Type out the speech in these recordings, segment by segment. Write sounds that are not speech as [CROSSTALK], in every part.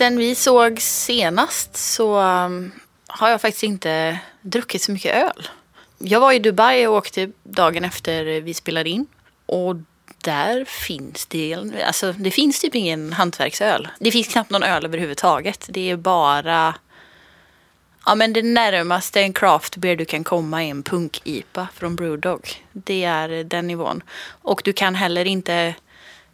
sen vi såg senast så um, har jag faktiskt inte druckit så mycket öl. Jag var i Dubai och åkte dagen efter vi spelade in. Och där finns det, alltså det finns typ ingen hantverksöl. Det finns knappt någon öl överhuvudtaget. Det är bara, ja men det närmaste en craft beer du kan komma är en punk-IPA från Brewdog. Det är den nivån. Och du kan heller inte,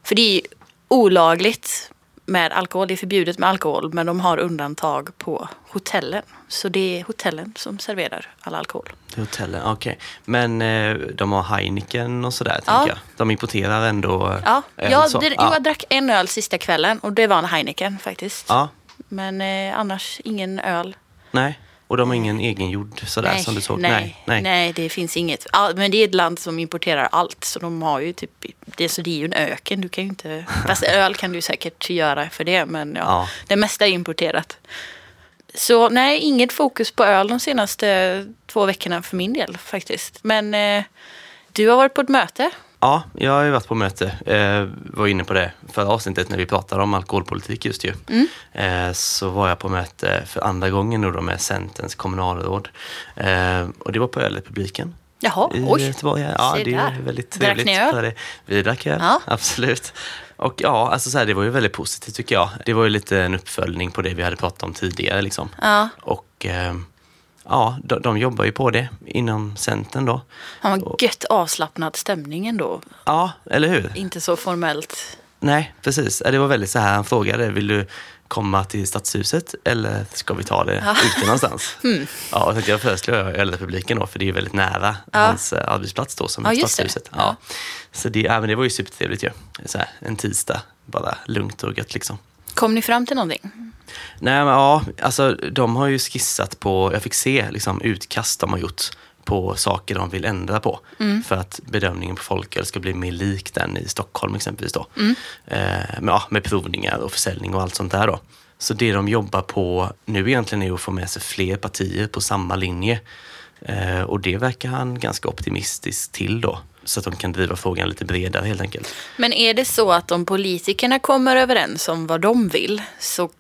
för det är olagligt med alkohol. Det är förbjudet med alkohol men de har undantag på hotellen. Så det är hotellen som serverar all alkohol. Hotellen, okej. Men eh, de har Heineken och sådär, Ja. tänker jag. De importerar ändå Ja, öl jag, så. det, ja. jag drack en öl sista kvällen och det var en Heineken faktiskt. ja, Men eh, annars ingen öl. nej. Och de har ingen egengjord sådär som du såg? nej, nej. det finns inget. Men det är ett land som importerar allt. Så de har ju typ, det, så det är ju en öken. Du kan ju inte, [LAUGHS] fast öl kan du säkert göra för det. Men ja, Ja. det mesta är importerat. Så nej, inget fokus på öl de senaste två veckorna för min del faktiskt. Men eh, du har varit på ett möte. Ja, jag har ju varit på möte. Eh, var inne på det förra avsnittet när vi pratade om alkoholpolitik just ju. Mm. Eh, så var jag på möte för andra gången nu då med Centerns kommunalråd. Eh, och det var på Ölrepubliken. Jaha, i oj. Göteborg. Ja, Se det är där. ju väldigt Drack trevligt. ni öl? Vi drack öl, Ja. absolut. Och ja, alltså så här, det var ju väldigt positivt tycker jag. Det var ju lite en uppföljning på det vi hade pratat om tidigare. Liksom. Ja, Och eh, ja, de, de jobbar ju på det inom Centern då. han var gött avslappnad stämning ändå. Ja, eller hur? Inte så formellt. Nej, precis. Det var väldigt så här, han frågade, vill du komma till Stadshuset eller ska vi ta det ute någonstans? [LAUGHS] Hmm. Ja, och tänkte jag föreslår Ölrepubliken då, för det är ju väldigt nära hans eh, arbetsplats då som Ja, är just det. Stadshuset. Ja. Ja. Så det, ja, men det var ju supertrevligt ju. Så här, en tisdag, bara lugnt och gött liksom. Kom ni fram till någonting? Nej, men ja, alltså de har ju skissat på, jag fick se liksom utkast de har gjort på saker de vill ändra på för att bedömningen på folköl ska bli mer lik den i Stockholm exempelvis då. Eh, med, ja, med provningar och försäljning och allt sånt där då. Så det de jobbar på nu egentligen är att få med sig fler partier på samma linje. Eh, och det verkar han ganska optimistisk till då. Så att de kan driva frågan lite bredare helt enkelt. Men är det så att om politikerna kommer överens om vad de vill så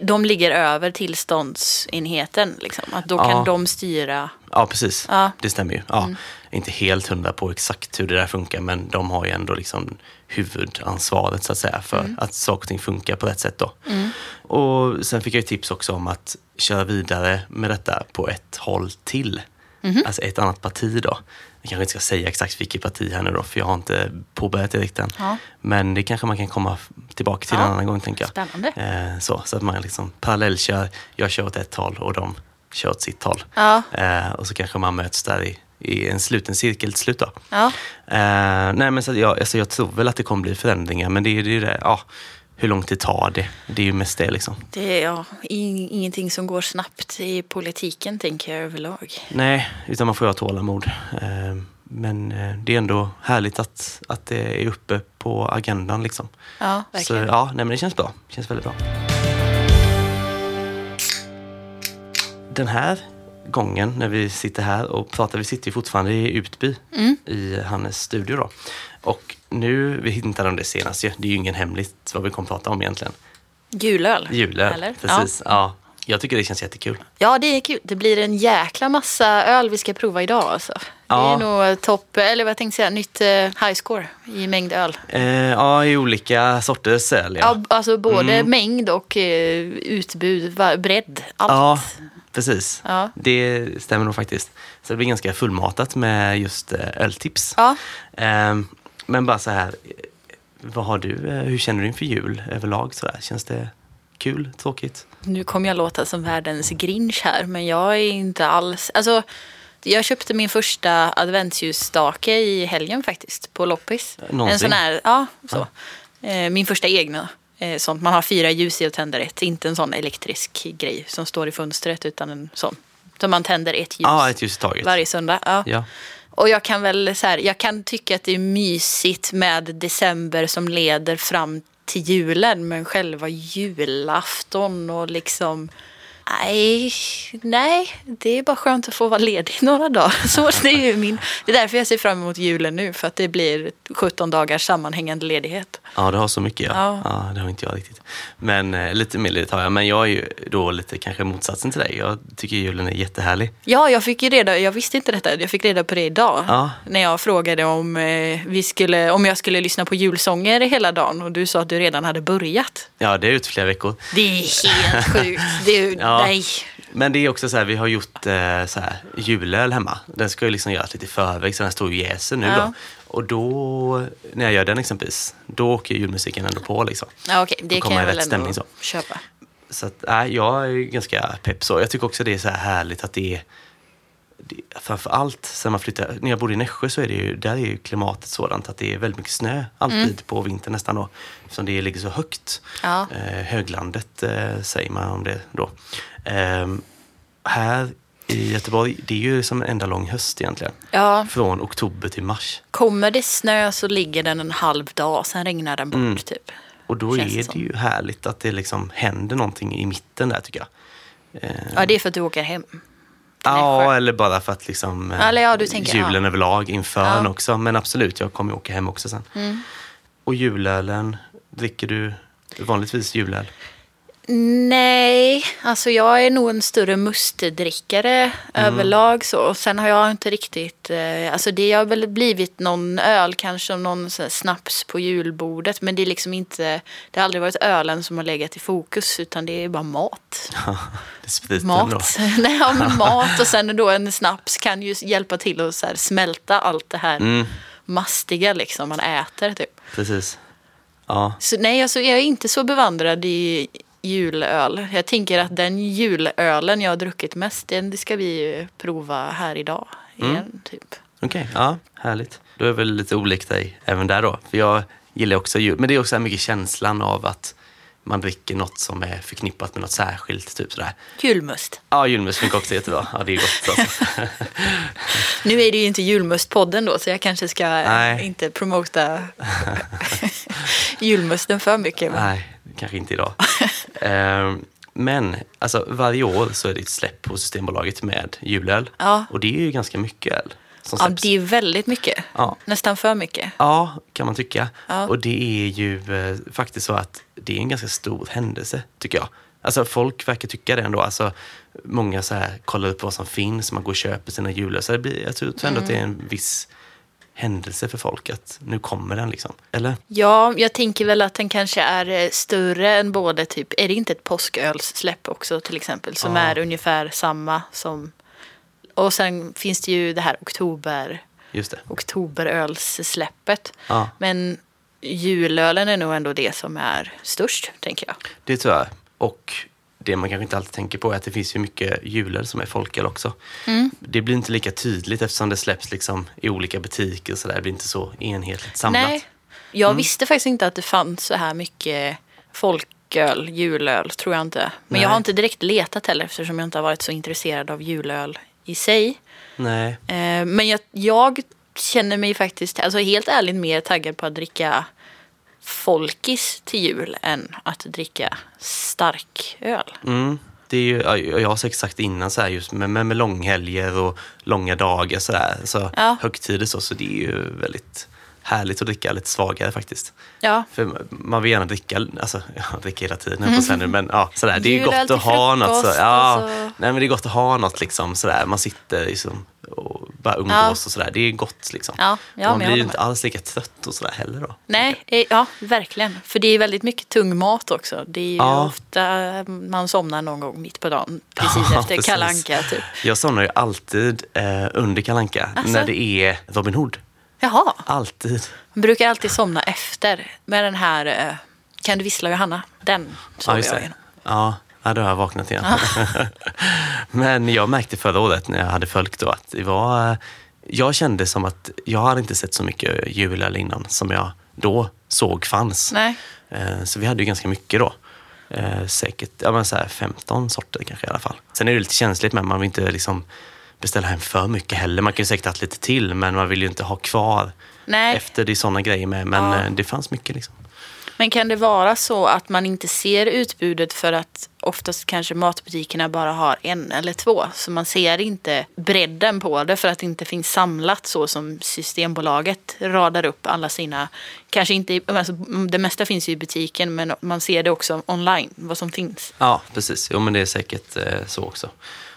de ligger över tillståndsenheten? Liksom. Att då kan Ja. de styra? Ja, precis. Ja. Det stämmer ju. Ja. Inte helt hundra på exakt hur det där funkar, men de har ju ändå liksom huvudansvaret så att säga för att saker och ting funkar på rätt sätt. Då. Och sen fick jag tips också om att köra vidare med detta på ett håll till. Alltså ett annat parti då. Jag kanske inte ska säga exakt vilket parti här nu då, för jag har inte påbörjat det riktigt än. Ja. Men det kanske man kan komma tillbaka till Ja. en annan gång, tänker jag. Spännande. Eh, så, så att man liksom parallellkör. Jag kör åt ett håll och de kör åt sitt håll. Ja. Eh, och så kanske man möts där i, i en sluten cirkel till slut. Då. Ja. Eh, nej, men så jag, alltså jag tror väl att det kommer bli förändringar, men det är det, är ju det ja, hur lång tid tar det? Det är ju mest det liksom. Det är ja, ing- ingenting som går snabbt i politiken tänker jag överlag. Nej, utan man får ha tålamod. Eh, men eh, det är ändå härligt att, att det är uppe på agendan liksom. Ja, Så verkligen. ja, nej, men det känns bra. Det känns väldigt bra. Den här gången när vi sitter här och pratar, vi sitter ju fortfarande i Utby Mm. i Hannes studio då. Och nu, vi hittade om det senast ju, det är ju ingen hemligt vad vi kommer prata om egentligen. Julöl. Julöl, Eller? precis. Ja. Jag tycker det känns jättekul. Ja, det är kul. Det blir en jäkla massa öl vi ska prova idag alltså. Det Ja. är nog topp, eller vad jag tänkte säga, nytt eh, high score i mängd öl. Eh, ja, i olika sorters öl ja. Ja, alltså både Mm. mängd och eh, utbud, bredd, allt. Ja, precis. Ja. Det stämmer nog faktiskt. Så det blir ganska fullmatat med just eh, öltips. Ja. Ehm, men bara så här, vad har du, eh, hur känner du inför jul överlag? Så där? Känns det kul, tråkigt? Nu kommer jag låta som världens grinch här, men jag är inte alls... Alltså, jag köpte min första adventsljusstake i helgen faktiskt, på loppis. Någonsin? En sån här, ja, så. Eh, Min första egna. Eh, Sånt man har fyra ljus i och tänder ett. Inte en sån elektrisk grej som står i fönstret, utan en sån. Så man tänder ett ljus Ja, ett ljus varje söndag. Ja. Ja. Och jag kan väl så här, jag kan tycka att det är mysigt med december som leder fram till julen. Men själva julafton och liksom Nej, nej, det är bara skönt att få vara ledig några dagar. [LAUGHS] Så det, är ju min, det är därför jag ser fram emot julen nu, för att det blir 17 dagars sammanhängande ledighet. Ja, du har så mycket ja. Ja. ja. det har inte jag riktigt. Men eh, lite mer ledigt har jag. Men jag är ju då lite kanske motsatsen till dig. Jag tycker julen är jättehärlig. Ja, jag fick ju reda, jag visste inte detta, jag fick reda på det idag. Ja. När jag frågade om, eh, vi skulle, om jag skulle lyssna på julsånger hela dagen och du sa att du redan hade börjat. Ja, det är ut flera veckor. Det är helt sjukt. Det är, Ja. Nej. Men det är också så här, vi har gjort eh, så här, julöl hemma. Den ska ju liksom göras lite i förväg så den står ju jäser nu Ja. då. Och då, när jag gör den exempelvis, då åker julmusiken ändå på liksom. Ja, okej, det kommer kan jag väl rätt stämning så. köpa. Så att, nej, jag är ganska pepp så. Jag tycker också det är så här härligt att det är det, framför allt sen man flyttade, när jag bodde i Nässjö så är det ju, där är ju klimatet sådant att det är väldigt mycket snö alltid Mm. på vintern nästan då. Eftersom det ligger så högt. Ja. Eh, höglandet eh, säger man om det då. Ehm, här i Göteborg, det är ju som en enda lång höst egentligen. Ja, Från oktober till mars. kommer det snö så ligger den en halv dag, sen regnar den bort Mm. typ. Och då Känns det är som. det ju härligt att det liksom händer någonting i mitten där tycker jag. Eh, Ja, det är för att du åker hem. Ja, eller bara för att liksom eh, Eller ja, du tänker, julen ja. överlag inför Ja. också. Men absolut, jag kommer ju åka hem också sen. Mm. Och julölen, dricker du vanligtvis julöl? Nej, alltså jag är nog en större mustdrickare överlag så. Och Sen har jag inte riktigt, eh, alltså det har väl blivit någon öl, kanske någon sån här snaps på julbordet. Men det är liksom inte, det har aldrig varit ölen som har legat i fokus utan det är bara mat. det är. Mat. [LAUGHS] Nej, ja, men [LAUGHS] mat och sen då en snaps kan ju hjälpa till att så smälta allt det här Mm, mastiga liksom man äter typ. precis. Ja, Så nej, alltså, jag är inte så bevandrad i julöl. Jag tänker att den julölen jag har druckit mest, den ska vi ju prova här idag. Igen, typ. okej. Ja, härligt. Då är väl lite olikt dig även där då. För jag gillar också jul. Men det är också mycket känslan av att man dricker något som är förknippat med något särskilt. Typ sådär. Julmust. Ja, julmust funkar också jättebra. Ja, det är gott alltså. Nu är det ju inte julmustpodden då, så jag kanske ska Nej. inte promota julmusten för mycket. Men... Nej, kanske inte idag. Ehm, Men alltså, varje år så är det ett släpp på Systembolaget med julöl. Ja. Och det är ju ganska mycket öl som Ja, släpps. det är väldigt mycket. Ja. Nästan för mycket. Ja, kan man tycka. Ja. Och det är ju eh, faktiskt så att det är en ganska stor händelse, tycker jag. Alltså folk verkar tycka det ändå. Alltså, många så här kollar upp vad som finns, man går och köper sina det blir, jag tror ändå att det är en viss händelse för folk att nu kommer den liksom. Eller? Ja, jag tänker väl att den kanske är eh, större än både typ, är det inte ett påskölssläpp också till exempel, som Ja. är ungefär samma som, och sen finns det ju det här oktober, Just det. oktoberölssläppet. Ja, Men julölen är nog ändå det som är störst, tänker jag. det tror jag. Och det man kanske inte alltid tänker på är att det finns ju mycket julöl som är folköl också. Mm. Det blir inte lika tydligt eftersom det släpps liksom i olika butiker och så där. Det blir inte så enhetligt samlat. Nej, jag Mm. visste faktiskt inte att det fanns så här mycket folköl, julöl, tror jag inte. Men Nej. jag har inte direkt letat heller eftersom jag inte har varit så intresserad av julöl i sig. Nej. Eh, Men jag, jag känner mig faktiskt, alltså helt ärligt, mer taggad på att dricka folkis till jul än att dricka starköl. Mm. Det är ju, ja, jag har säkert sagt innan så här just med, med, med långhelger och långa dagar så där, så Ja. högtider så, så det är ju väldigt härligt att dricka lite svagare faktiskt. Ja, För man vill gärna dricka, alltså [LAUGHS] ja, dricka hela tiden på nu, men ja, sådär, det är gott att ha något. Så, ja, så- nej, men det är gott att ha något liksom sådär, man sitter liksom och bara umgås Ja. och sådär, det är gott liksom. Ja, ja, man blir inte alls lika trött och sådär heller då. nej, eh, ja, verkligen. För det är väldigt mycket tung mat också. Det är ju Ja. ofta man somnar någon gång mitt på dagen, [LAUGHS] precis Ja, efter precis. Kalle Anka typ. Jag somnar ju alltid eh, under kalanka Asså? när det är Robin Hood. Jaha, Alltid. man brukar alltid somna efter med den här eh, Kan du vissla Johanna? Den sover just jag igenom. Ja, ja, då har jag vaknat igen. [LAUGHS] Men jag märkte förra året när jag hade följt då att det var... eh, Jag kände som att jag hade inte sett så mycket julöl innan som jag då såg fanns. Nej. Eh, Så vi hade ju ganska mycket då. Säkert ja, men så här 15 sorter kanske i alla fall. Sen är det lite känsligt med man vill inte liksom beställa hem för mycket heller. Man kan ju säkert ha lite till men man vill ju inte ha kvar Nej. efter. Det är sådana grejer med. Men Ja. eh, det fanns mycket liksom. Men kan det vara så att man inte ser utbudet för att oftast kanske matbutikerna bara har en eller två. Så man ser inte bredden på det för att det inte finns samlat så som Systembolaget radar upp alla sina, kanske inte, alltså det mesta finns ju i butiken men man ser det också online, vad som finns. Ja, precis. Jo, men det är säkert eh, så också.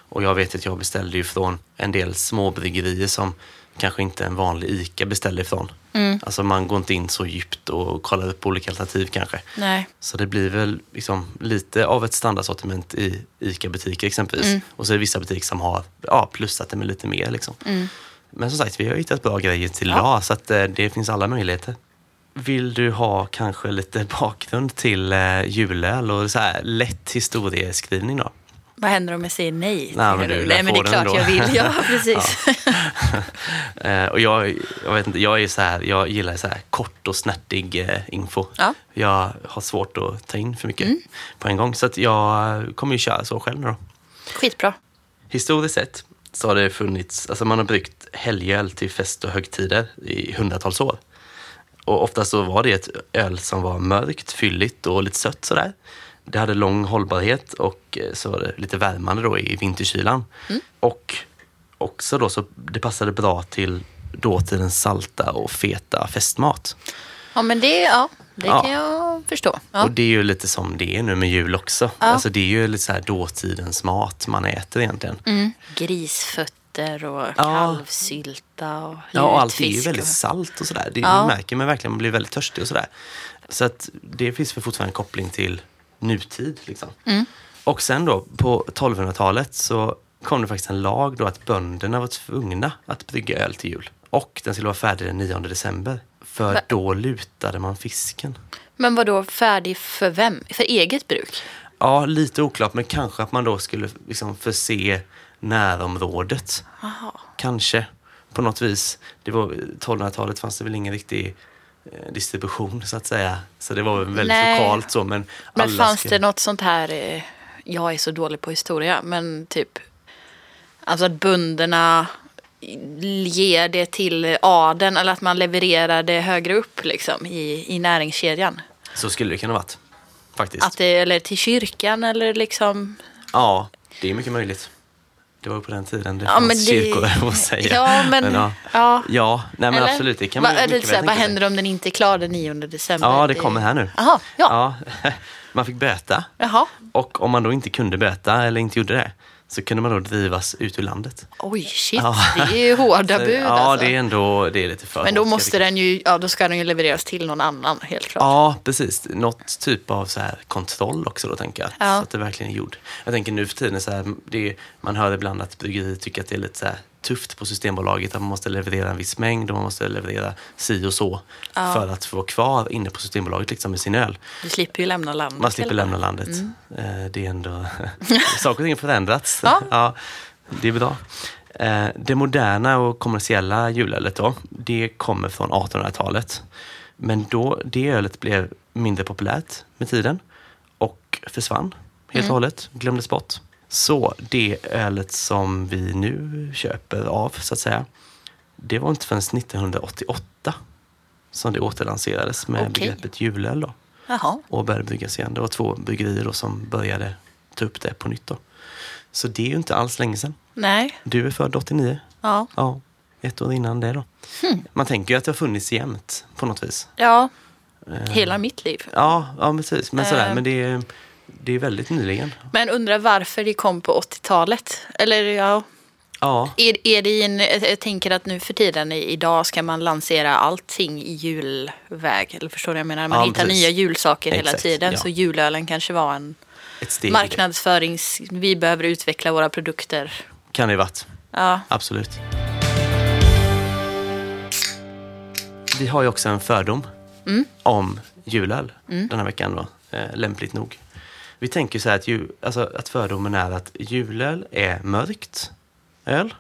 Och jag vet att jag beställde ju från en del småbryggerier som kanske inte en vanlig ICA beställer ifrån. Mm. Alltså man går inte in så djupt och kollar upp olika alternativ kanske. Nej. Så det blir väl liksom lite av ett standardsortiment i ICA-butiker exempelvis. Mm. Och så är det vissa butiker som har ja, plussat det med lite mer. Liksom. Mm. Men som sagt, vi har hittat bra grejer till ja. idag så att, eh, det finns alla möjligheter. Vill du ha kanske lite bakgrund till eh, julöl och så här lätt historieskrivning då? Vad händer om jag säger nej? Nej, men, du, nej, men det är klart jag vill. Ja, [LAUGHS] precis. ja. [LAUGHS] och jag, jag, vet inte, jag är så här, jag gillar så här kort och snärtig eh, info. Ja. Jag har svårt att ta in för mycket mm. på en gång. Så jag kommer ju köra så själv nu då. Skitbra. Historiskt sett så har det funnits, alltså man har bryggt helgöl till fest och högtider i hundratals år. Och oftast så var det ett öl som var mörkt, fylligt och lite sött sådär. Det hade lång hållbarhet och eh, så var det lite värmande då i vinterkylan. Mm. Och också då så det passade bra till dåtidens salta och feta festmat. Ja men det, ja, det ja. kan jag förstå. Ja. Och det är ju lite som det är nu med jul också. Ja. Alltså det är ju lite så här dåtidens mat man äter egentligen. Mm. Grisfötter och kalvsylta och Ja, och allt är ju väldigt salt och sådär. Det ja. märker man verkligen, man blir väldigt törstig och sådär. Så att det finns väl fortfarande en koppling till nutid. Liksom. Mm. Och sen då på 1200-talet så kom det faktiskt en lag då att bönderna var tvungna att brygga öl till jul. Och den skulle vara färdig den 9 december. För Va? då lutade man fisken. Men var då färdig för vem? För eget bruk? Ja, lite oklart, men kanske att man då skulle liksom förse närområdet. Aha. Kanske, på något vis. Det var 1200-talet fanns det väl ingen riktig distribution så att säga. Så det var väldigt Nej. lokalt så. Men, men fanns ska... det något sånt här, eh, jag är så dålig på historia, men typ alltså att bunderna ger det till adeln eller att man levererar det högre upp liksom i, i näringskedjan. Så skulle det kunna varit. Faktiskt. Att det, eller till kyrkan eller liksom. Ja, det är mycket möjligt. Det var på den tiden det ja, fanns det... kyrkor, [LAUGHS] jag säga. Ja, men, men ja. ja. ja. nej men Eller? absolut. Det kan man Va, mycket väl Vad händer om den inte är klar den 9 december? Ja, det kommer här nu. Aha, ja. ja. [LAUGHS] Man fick böta. Jaha. Och om man då inte kunde böta eller inte gjorde det, så kunde man då drivas ut ur landet. Oj, shit. Ja. Det är hårda [LAUGHS] bud. Ja, alltså. det är ändå det är lite för Men då måste den ju, ja då ska den ju levereras till någon annan, helt klart. Ja, precis. Något typ av så här kontroll också då, tänker jag. Ja. Så att det verkligen är gjort. Jag tänker nu för tiden, så här, det, man hör ibland att bryggerier tycker att det är lite så här, tufft på Systembolaget att man måste leverera en viss mängd och man måste leverera si och så ja. för att få vara kvar inne på Systembolaget liksom med sin öl. Du slipper ju lämna landet. Man slipper lämna landet. Mm. Eh, det är ändå... [LAUGHS] saker och ting har förändrats. Ja. [LAUGHS] ja. det är bra. Eh, det moderna och kommersiella julölet då, det kommer från 1800-talet. Men då, det ölet blev mindre populärt med tiden och försvann helt mm. och hållet, glömdes bort. Så det ölet som vi nu köper av, så att säga, det var inte förrän 1988 som det återlanserades med okay. begreppet julöl. Då, Jaha. och började bryggas igen. Det var två bryggerier då som började ta upp det på nytt. Då. Så det är ju inte alls länge sedan. Nej. Du är född 89. Ja. ja. Ett år innan det då. Hmm. Man tänker ju att det har funnits jämt på något vis. Ja, uh, hela mitt liv. Ja, ja precis. Men, sådär, uh, men det är det är väldigt nyligen. Men undrar varför det kom på 80-talet? Eller ja... Ja. Är, är det en, jag tänker att nu för tiden idag ska man lansera allting i julväg. Eller förstår du jag menar? Man ja, hittar precis. nya julsaker Exakt, hela tiden. Ja. Så julölen kanske var en marknadsförings... Vi behöver utveckla våra produkter. Kan det varit. Ja. Absolut. Vi har ju också en fördom mm. om julöl mm. den här veckan då. Eh, lämpligt nog. Vi tänker så här att, jul, alltså att fördomen är att julöl är mörkt öl.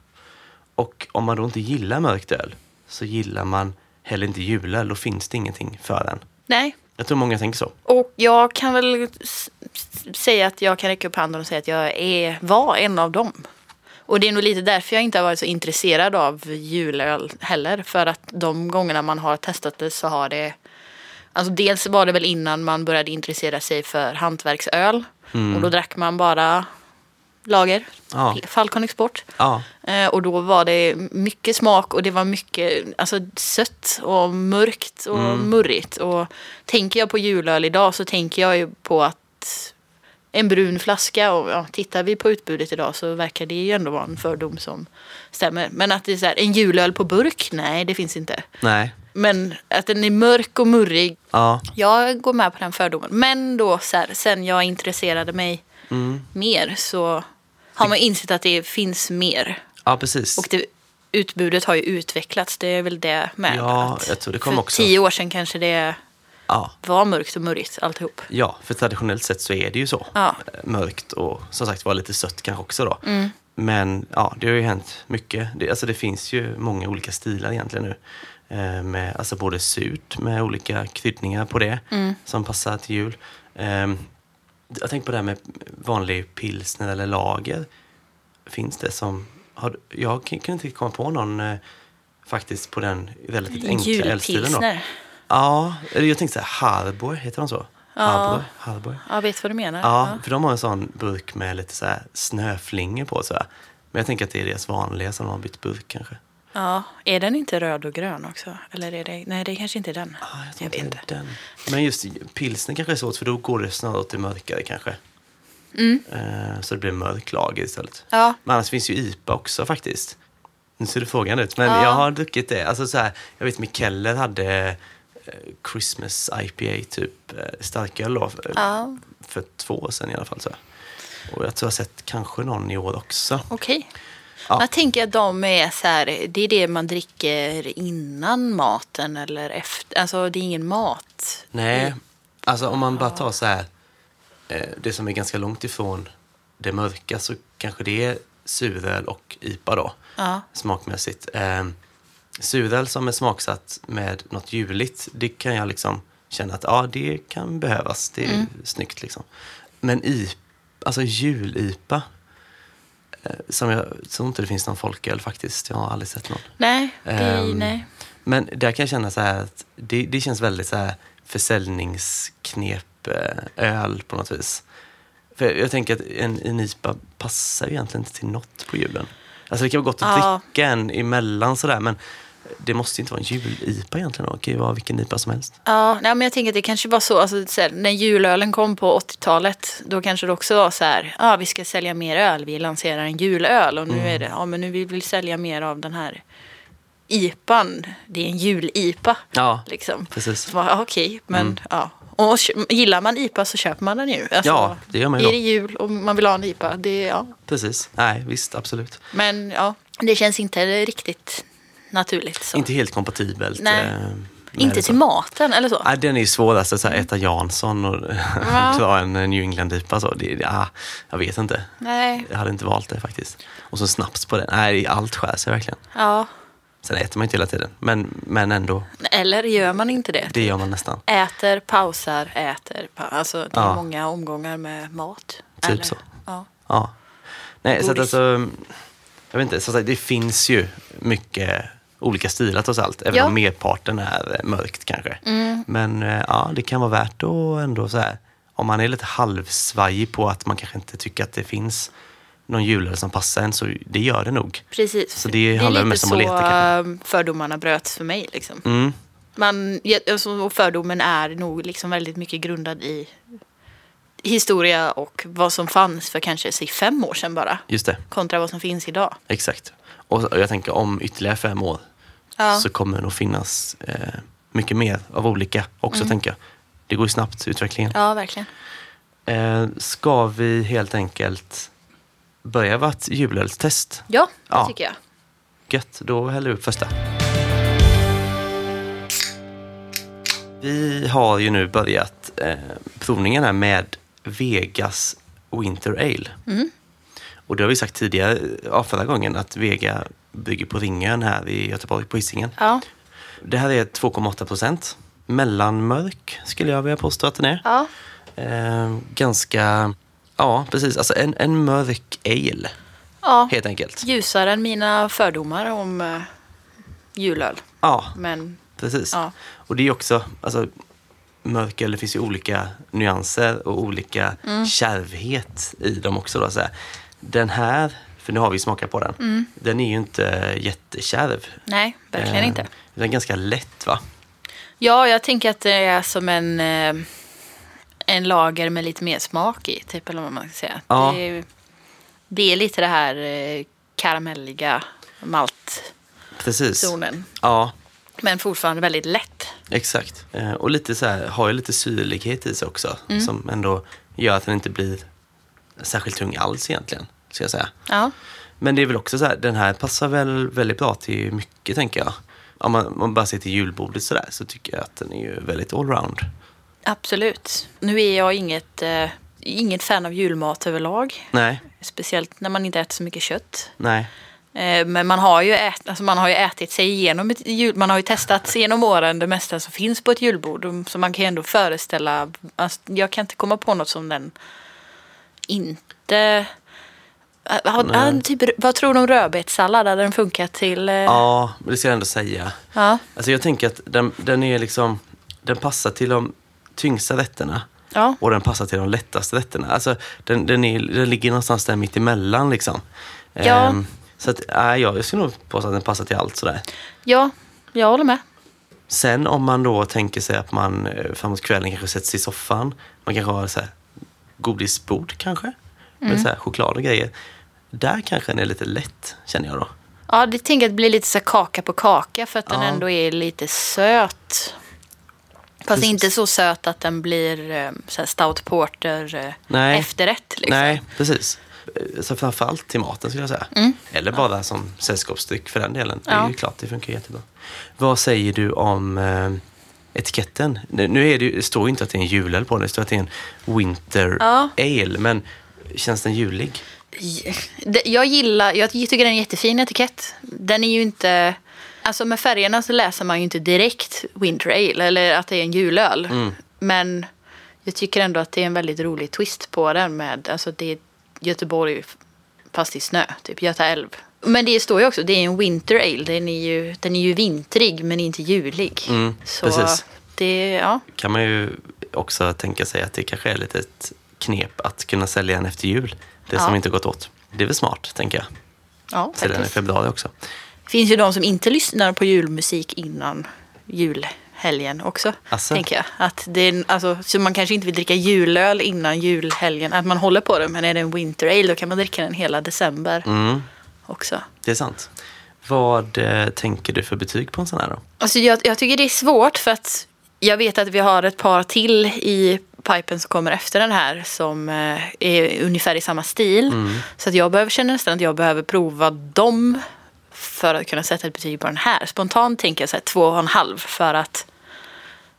Och om man då inte gillar mörkt öl så gillar man heller inte julöl. Då finns det ingenting för den. Nej. Jag tror många tänker så. Och jag kan väl säga att jag kan räcka upp handen och säga att jag är, var en av dem. Och det är nog lite därför jag inte har varit så intresserad av julöl heller. För att de gångerna man har testat det så har det Alltså dels var det väl innan man började intressera sig för hantverksöl. Mm. Och då drack man bara lager, Ja. Falcon Export. Ja, Eh, och då var det mycket smak och det var mycket alltså, sött och mörkt och Mm. murrigt. Och tänker jag på julöl idag så tänker jag ju på att en brun flaska och ja, tittar vi på utbudet idag så verkar det ju ändå vara en fördom som stämmer. Men att det är så här, en julöl på burk, nej det finns inte. nej. Men att den är mörk och murrig, Ja, jag går med på den fördomen. Men då så här, sen jag intresserade mig mm. mer så har man insett att det finns mer. ja precis. Och det, utbudet har ju utvecklats, det är väl det med. Ja, att jag tror det kom för också- tio år sedan kanske det Ja, var mörkt och murrigt alltihop. ja, för traditionellt sett så är det ju så. Ja. Mörkt och som sagt var lite sött kanske också då. Mm. Men ja, det har ju hänt mycket. Det, alltså det finns ju många olika stilar egentligen nu. Eh, med, alltså både surt med olika kryddningar på det Mm. som passar till jul. Eh, jag tänker på det här med vanlig pilsner eller lager. Finns det som... Har, jag kunde inte komma på någon eh, faktiskt på den relativt enkla ölstilen. Då. Julpilsner. Ja, eller jag tänkte så här, Harborg, heter de så? Ja. Harborg, Harborg. Jag vet vad du menar. Ja, för de har en sån burk med lite så här snöflingor på. Så här. Men jag tänker att det är deras vanliga som de har bytt burk kanske. ja. Är den inte röd och grön också? Eller är det... Nej, det kanske inte är den. Ah, jag tror vet inte den. Men just pilsner kanske är svårt för då går det snarare åt det mörkare kanske. Mm. Eh, så det blir mörk lager istället. Ja. Men annars finns ju IPA också faktiskt. Nu ser du frågan ut. Men Ja. jag har druckit det. Alltså så här, jag vet Mikkeller hade Christmas IPA, typ eh, starköl då. För, Ja, för två år sedan i alla fall. Så. Och jag tror jag har sett kanske någon i år också. okej. Ja. Jag tänker att de är så här, det är det man dricker innan maten eller efter. Alltså det är ingen mat. Nej, alltså om man bara tar så här, eh, det som är ganska långt ifrån det mörka så kanske det är suröl och IPA då, Ja. smakmässigt. Suröl som är smaksatt med något juligt, det kan jag liksom känna att ja, det kan behövas. Det är Mm. snyggt liksom. Men i, alltså jul-IPA, eh, som jag tror inte det finns någon folköl faktiskt. Jag har aldrig sett någon. Nej, det, Ehm, nej. Men där kan jag känna så här att det, det känns väldigt så här försäljningsknep eh, på något vis. För jag tänker att en, en IPA passar ju egentligen inte till något på julen. Alltså det kan vara gott att Ja. dricka en emellan sådär men det måste inte vara en jul-IPA egentligen. Det kan ju vara vilken IPA som helst. Ja, nej, men jag tänker att det kanske var så, alltså, så här, när julölen kom på 80-talet, då kanske det också var så här, ja vi ska sälja mer öl, vi lanserar en julöl och nu Mm. är det, ja men nu vill vi sälja mer av den här IPan, det är en jul-IPA. Ja, Liksom. precis. Så, Okej, men ja. Och gillar man IPA så köper man den ju. Alltså, Ja, det gör man ju Är det jul och man vill ha en IPA, det, ja. Precis. Nej, visst, absolut. Men ja, det känns inte riktigt naturligt. Så. Inte helt kompatibelt. Nej. eh, Inte till maten eller så. Nej, den är ju svårast att så här, äta Jansson och Ja. [LAUGHS] ta en New England-IPA. Så. Det, det, ah, jag vet inte. Nej, Jag hade inte valt det faktiskt. Och så snaps på det. Nej, allt skär sig verkligen. ja. Sen äter man inte hela tiden. Men, men ändå, Eller gör man inte det? det gör man nästan. Äter, pausar, äter. Pa alltså det är Ja. många omgångar med mat. Typ Eller, så. Ja. Ja. Nej, så att Godis. alltså, jag vet inte, så att det finns ju mycket olika stilar trots allt. Även Ja. om merparten är eh, mörkt kanske. Mm. Men eh, ja, det kan vara värt att ändå så här, om man är lite halvsvajig på att man kanske inte tycker att det finns någon julöl som passar en, så det gör det nog. Precis. Så det handlar är mest lite om att så leta, kanske. äh, fördomarna bröts för mig. Liksom. Mm, Man, alltså, och fördomen är nog liksom väldigt mycket grundad i historia och vad som fanns för kanske säg, fem år sedan bara. just det, Kontra vad som finns idag. exakt. Och jag tänker om ytterligare fem år Ja. så kommer det nog finnas eh, mycket mer av olika också, tänker jag. Det går ju snabbt, utvecklingen. ja, verkligen. Eh, ska vi helt enkelt börja vårt julölstest? Ja, det Ja. tycker jag. Gött, då häller vi upp första. Vi har ju nu börjat eh, provningen här med Vegas Winter Ale. Mm. Och det har vi sagt tidigare, ja, förra gången, att Vega bygger på Ringön här i Göteborg på Hisingen. Ja. Det här är 2,8 procent. Mellanmörk skulle jag vilja påstå att den är. ja. Eh, ganska, ja precis, alltså en, en mörk ale ja. helt enkelt. Ljusare än mina fördomar om uh, julöl. Ja, Men precis. ja. Och det är också, alltså, mörköl, det finns ju olika nyanser och olika Mm. kärvhet i dem också. Då, så här. Den här, för nu har vi smakat på den, Mm. den är ju inte jättekärv. Nej, verkligen Eh, inte. Den är ganska lätt va? Ja, jag tänker att det är som en, eh, en lager med lite mer smak i, typ, eller vad man ska säga. Ja. Det, är, det är lite det här eh, karamelliga maltzonen, Precis. Ja, men fortfarande väldigt lätt. exakt. Eh, och lite så här, har ju lite syrlighet i sig också. Mm. Som ändå gör att den inte blir särskilt tung alls egentligen. Ska jag säga. Ja, Men det är väl också så här, den här passar väl väldigt bra till mycket tänker jag. Om man, man bara ser till julbordet sådär så tycker jag att den är ju väldigt allround. absolut. Nu är jag inget, eh, inget fan av julmat överlag. Nej, Speciellt när man inte äter så mycket kött. nej, Eh, Men man har, ju ät, alltså man har ju ätit sig igenom ett jul, man har ju testat sig genom åren det mesta som finns på ett julbord. Så man kan ju ändå föreställa, alltså, jag kan inte komma på något som den inte... Har- typ, vad tror du om rödbetssallad? Hade den funkat till... eh, ja, det ska jag ändå säga. ja. Alltså jag tänker att den, den är liksom, den passar till de tyngsta rätterna. ja. Och den passar till de lättaste rätterna. Alltså, den, den, är, den ligger någonstans där mitt emellan liksom. Ja. Ehm, så att, äh, ja, jag skulle nog påstå att den passar till allt sådär. ja, jag håller med. Sen om man då tänker sig att man eh, framåt kvällen kanske sätter sig i soffan. Man kanske har så här, godisbord kanske. Med så här, choklad och grejer. Där kanske den är lite lätt, känner jag då. Ja, det tänker jag att det blir lite så kaka på kaka för att den Ja. ändå är lite söt. Fast Precis. inte så söt att den blir eh, så här stout porter eh, Nej. efterrätt. Liksom. Nej, precis. Eh, Så framförallt till maten skulle jag säga. Eller bara som sällskapsdryck för den delen. Det är Mm. Ja. ju klart, det funkar jättebra. Vad säger du om eh, etiketten? Nu är det, det står ju inte att det är en julöl på den, det står att det är en Winter Ja. Ale. Men känns den julig? Jag gillar, jag tycker den är en jättefin etikett. Den är ju inte, alltså med färgerna så läser man ju inte direkt Winter Ale eller att det är en julöl. Mm. Men jag tycker ändå att det är en väldigt rolig twist på den med, alltså det är Göteborg fast i snö, typ Göta älv. Men det står ju också, det är en Winter Ale, den är ju, den är ju vintrig men inte julig. Mm, så precis. det, ja. kan man ju också tänka sig att det kanske är lite ett knep att kunna sälja den efter jul. Det Ja. som inte gått åt. Det är väl smart, tänker jag. Ja, Sälja den i februari också. Det finns ju de som inte lyssnar på julmusik innan julhelgen också. Asså? Tänker jag. Att det är, alltså, så man kanske inte vill dricka julöl innan julhelgen. Att man håller på det. Men är det en winter ale då kan man dricka den hela december Mm, också. det är sant. Vad eh, tänker du för betyg på en sån här då? Alltså jag, jag tycker det är svårt för att jag vet att vi har ett par till i pipen som kommer efter den här som eh, är ungefär i samma stil. Så att jag behöver, känner nästan att jag behöver prova dem för att kunna sätta ett betyg på den här. Spontant tänker jag så här två och en halv för att,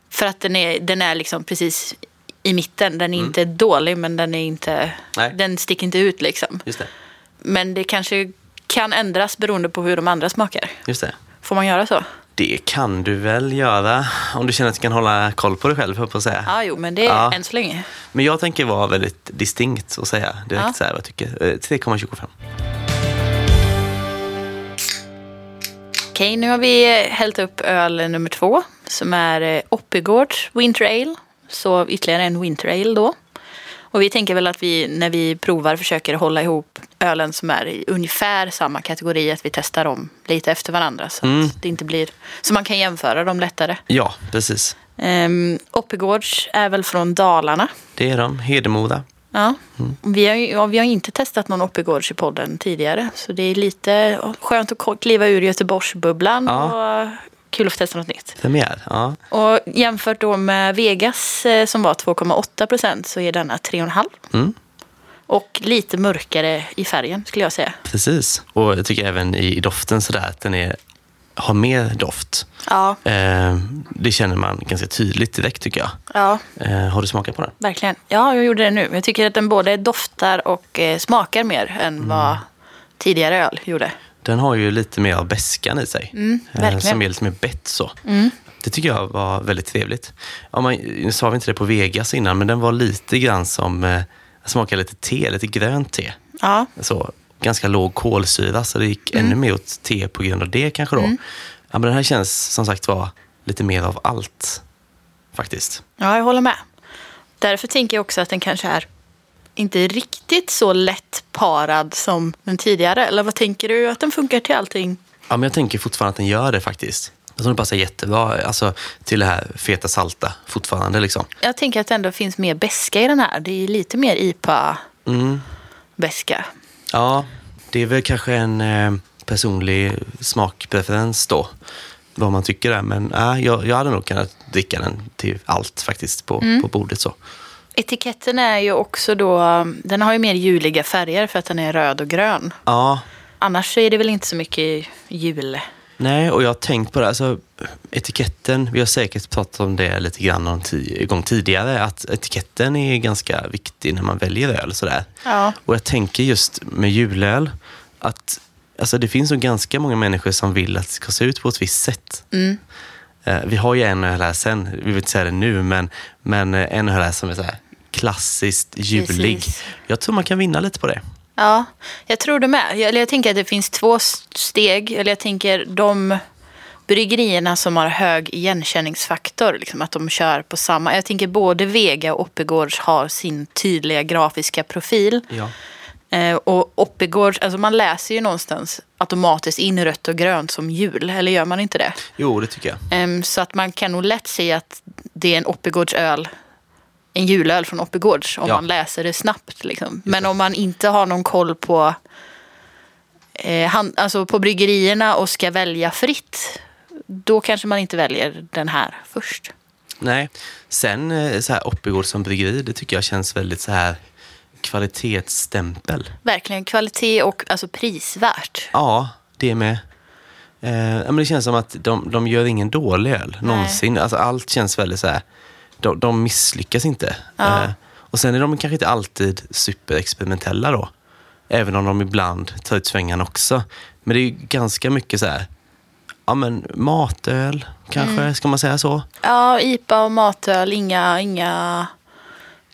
för att den, är, den är liksom precis i mitten. Den är inte dålig men den är inte, Nej. den sticker inte ut liksom. Just det. Men det kanske kan ändras beroende på hur de andra smakar. Just det. Får man göra så? Det kan du väl göra om du känner att du kan hålla koll på dig själv, höll på att säga. Ja, jo, men det är Ja. än så länge. Men jag tänker vara väldigt distinkt och säga direkt Ja. så här vad jag tycker. Eh, 3,25. Okej, nu har vi eh, hällt upp öl nummer två som är eh, Oppigårds Winter Ale. Så ytterligare en Winter Ale då. Och vi tänker väl att vi när vi provar försöker hålla ihop ölen som är i ungefär samma kategori. Att vi testar dem lite efter varandra så Mm. att det inte blir så man kan jämföra dem lättare. Ja, precis. Um, Oppigårds är väl från Dalarna. Det är de. Hedemora. Ja. Vi, har, ja, vi har inte testat någon Oppigårds i podden tidigare. Så det är lite skönt att kliva ur Göteborgsbubblan Ja. och kul att få testa något nytt. Premiär. Ja. Och jämfört då med Vegas eh, som var 2,8 procent så är denna 3,5. Mm. Och lite mörkare i färgen skulle jag säga. Precis. Och jag tycker även i doften sådär att den är, har mer doft. Ja, Eh, det känner man ganska tydligt direkt tycker jag. ja Eh, har du smakat på den? verkligen. Ja, jag gjorde det nu. Jag tycker att den både doftar och eh, smakar mer än Mm. vad tidigare öl gjorde. Den har ju lite mer av beskan i sig. Mm, eh, som är lite mer bett så. Mm. Det tycker jag var väldigt trevligt. Ja, man, nu sa vi inte det på Vegas innan, men den var lite grann som, eh, smakade lite te, lite grönt te. Ja, Så, ganska låg kolsyra, så det gick Mm. ännu mer åt te på grund av det kanske då. Ja, men den här känns som sagt var lite mer av allt. faktiskt. Ja, jag håller med. Därför tänker jag också att den kanske är inte riktigt så lätt parad som den tidigare. Eller vad tänker du? Att den funkar till allting? Ja, men jag tänker fortfarande att den gör det faktiskt. Jag tror den passar jättebra alltså, till det här feta salta fortfarande. Liksom. Jag tänker att det ändå finns mer beska i den här. Det är lite mer IPA-beska. Ja, det är väl kanske en eh, personlig smakpreferens då. Vad man tycker där. Men äh, jag, jag hade nog kunnat dricka den till allt faktiskt på, på bordet. så. Etiketten är ju också då, den har ju mer juliga färger för att den är röd och grön. Ja, Annars så är det väl inte så mycket jul. Nej, och jag har tänkt på det. Alltså, etiketten, vi har säkert pratat om det lite grann någon gång tidigare, att etiketten är ganska viktig när man väljer öl. Sådär. Ja. Och jag tänker just med julöl, att alltså, det finns nog ganska många människor som vill att det ska se ut på ett visst sätt. Mm. Eh, vi har ju en öl här sen, vi vill inte säga det nu, men, men eh, här som är så här klassiskt julig. Precis. Jag tror man kan vinna lite på det. Ja, jag tror det med. Jag, jag tänker att det finns två steg. Eller jag tänker de bryggerierna som har hög igenkänningsfaktor. Liksom att de kör på samma. Jag tänker både Vega och Oppigårds har sin tydliga grafiska profil. Ja. Eh, och Oppigårds, alltså man läser ju någonstans automatiskt in rött och grönt som jul. Eller gör man inte det? Jo, det tycker jag. Ehm, så att man kan nog lätt se att det är en Oppigårds öl. En julöl från Oppigårds om Ja. man läser det snabbt. Liksom. Men om man inte har någon koll på, eh, han, alltså på bryggerierna och ska välja fritt. Då kanske man inte väljer den här först. Nej. Sen eh, så här Oppigård som bryggeri, det tycker jag känns väldigt så här kvalitetsstämpel. Verkligen kvalitet och alltså prisvärt. Ja, det med. Eh, men det känns som att de, de gör ingen dålig öl någonsin. Alltså, allt känns väldigt så här, de, de misslyckas inte. Ja. Eh, och sen är de kanske inte alltid superexperimentella då. Även om de ibland tar ut svängarna också. Men det är ju ganska mycket så här, ja men matöl kanske, Mm. ska man säga så? Ja, IPA och matöl, inga, inga,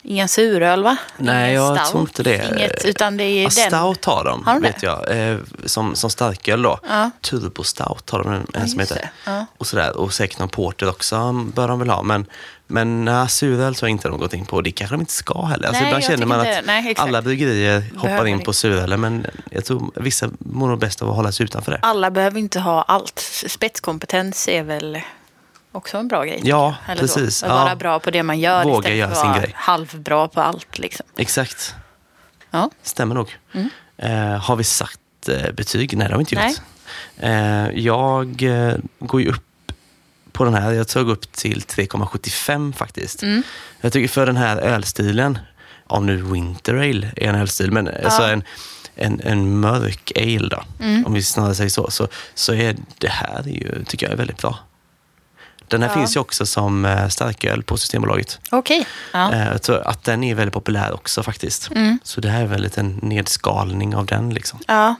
inga suröl va? Nej, Ingen jag stout, tror inte det. Inget, utan det är Ja, den. stout har de, Har de vet det? jag. Eh, som, som starköl då. Ja. Turbo stout har de en, Ja, som heter. Ja. Och, sådär. och säkert någon porter också bör de väl ha. Men, men nej, suröl tror jag inte de gått in på. Det kanske de inte ska heller. Alltså, Nej, ibland känner man att. Nej, alla bryggerier hoppar Behöver in på surölen. Men jag tror vissa mår nog bäst av att hålla sig utanför det. Alla behöver inte ha allt. Spetskompetens är väl också en bra grej. Ja, precis. Att vara Ja. bra på det man gör Våga istället göra för att vara grej. halvbra på allt. Liksom. Exakt, Ja. stämmer nog. Mm. Eh, har vi sagt eh, betyg? Nej, det har vi inte Nej. gjort. Eh, jag eh, går ju upp på den här. Jag tog upp till 3,75 faktiskt. Mm. Jag tycker för den här ölstilen, om nu Winter Ale är en ölstil, men alltså en, en, en mörk ale då, Mm. om vi snarare säger så, så, så är det här ju, tycker jag är väldigt bra. Den här Ja. finns ju också som eh, starköl på Systembolaget. Okej. Ja. Eh, Jag tror att den är väldigt populär också faktiskt. Mm. Så det här är väl en liten nedskalning av den. Liksom. ja.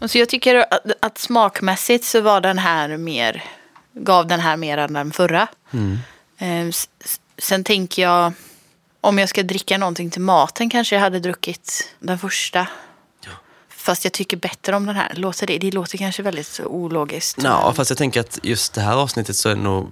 Och så jag tycker att, att smakmässigt så var den här mer, gav den här mer än den förra. Mm. Eh, Sen tänker jag, om jag ska dricka någonting till maten kanske jag hade druckit den första. Fast jag tycker bättre om den här. Låter det, det låter kanske väldigt ologiskt. Ja, fast jag tänker att just det här avsnittet så är det nog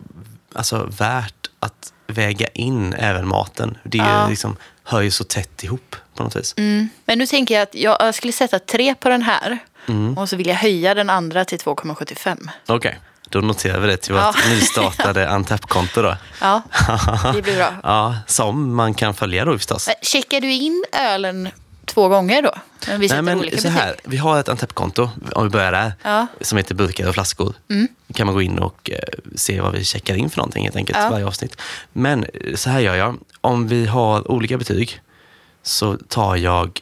alltså, värt att väga in även maten. Det är Ja. liksom, hör ju så tätt ihop på något vis. Mm. Men nu tänker jag att jag, jag skulle sätta tre på den här. Mm. Och så vill jag höja den andra till 2,75. Okej, då noterar vi det till vårt Ja. [LAUGHS] nystartade Antep-konto då. Ja, [LAUGHS] det blir bra. Ja, som man kan följa då förstås. Checkar du in ölen två gånger då? Vi Nej, men så här, vi har ett Antep-konto, om vi börjar där, Ja. som heter burkar och flaskor. Mm. Då kan man gå in och eh, se vad vi checkar in för någonting helt enkelt, Ja. varje avsnitt. Men eh, så här gör jag, om vi har olika betyg så tar jag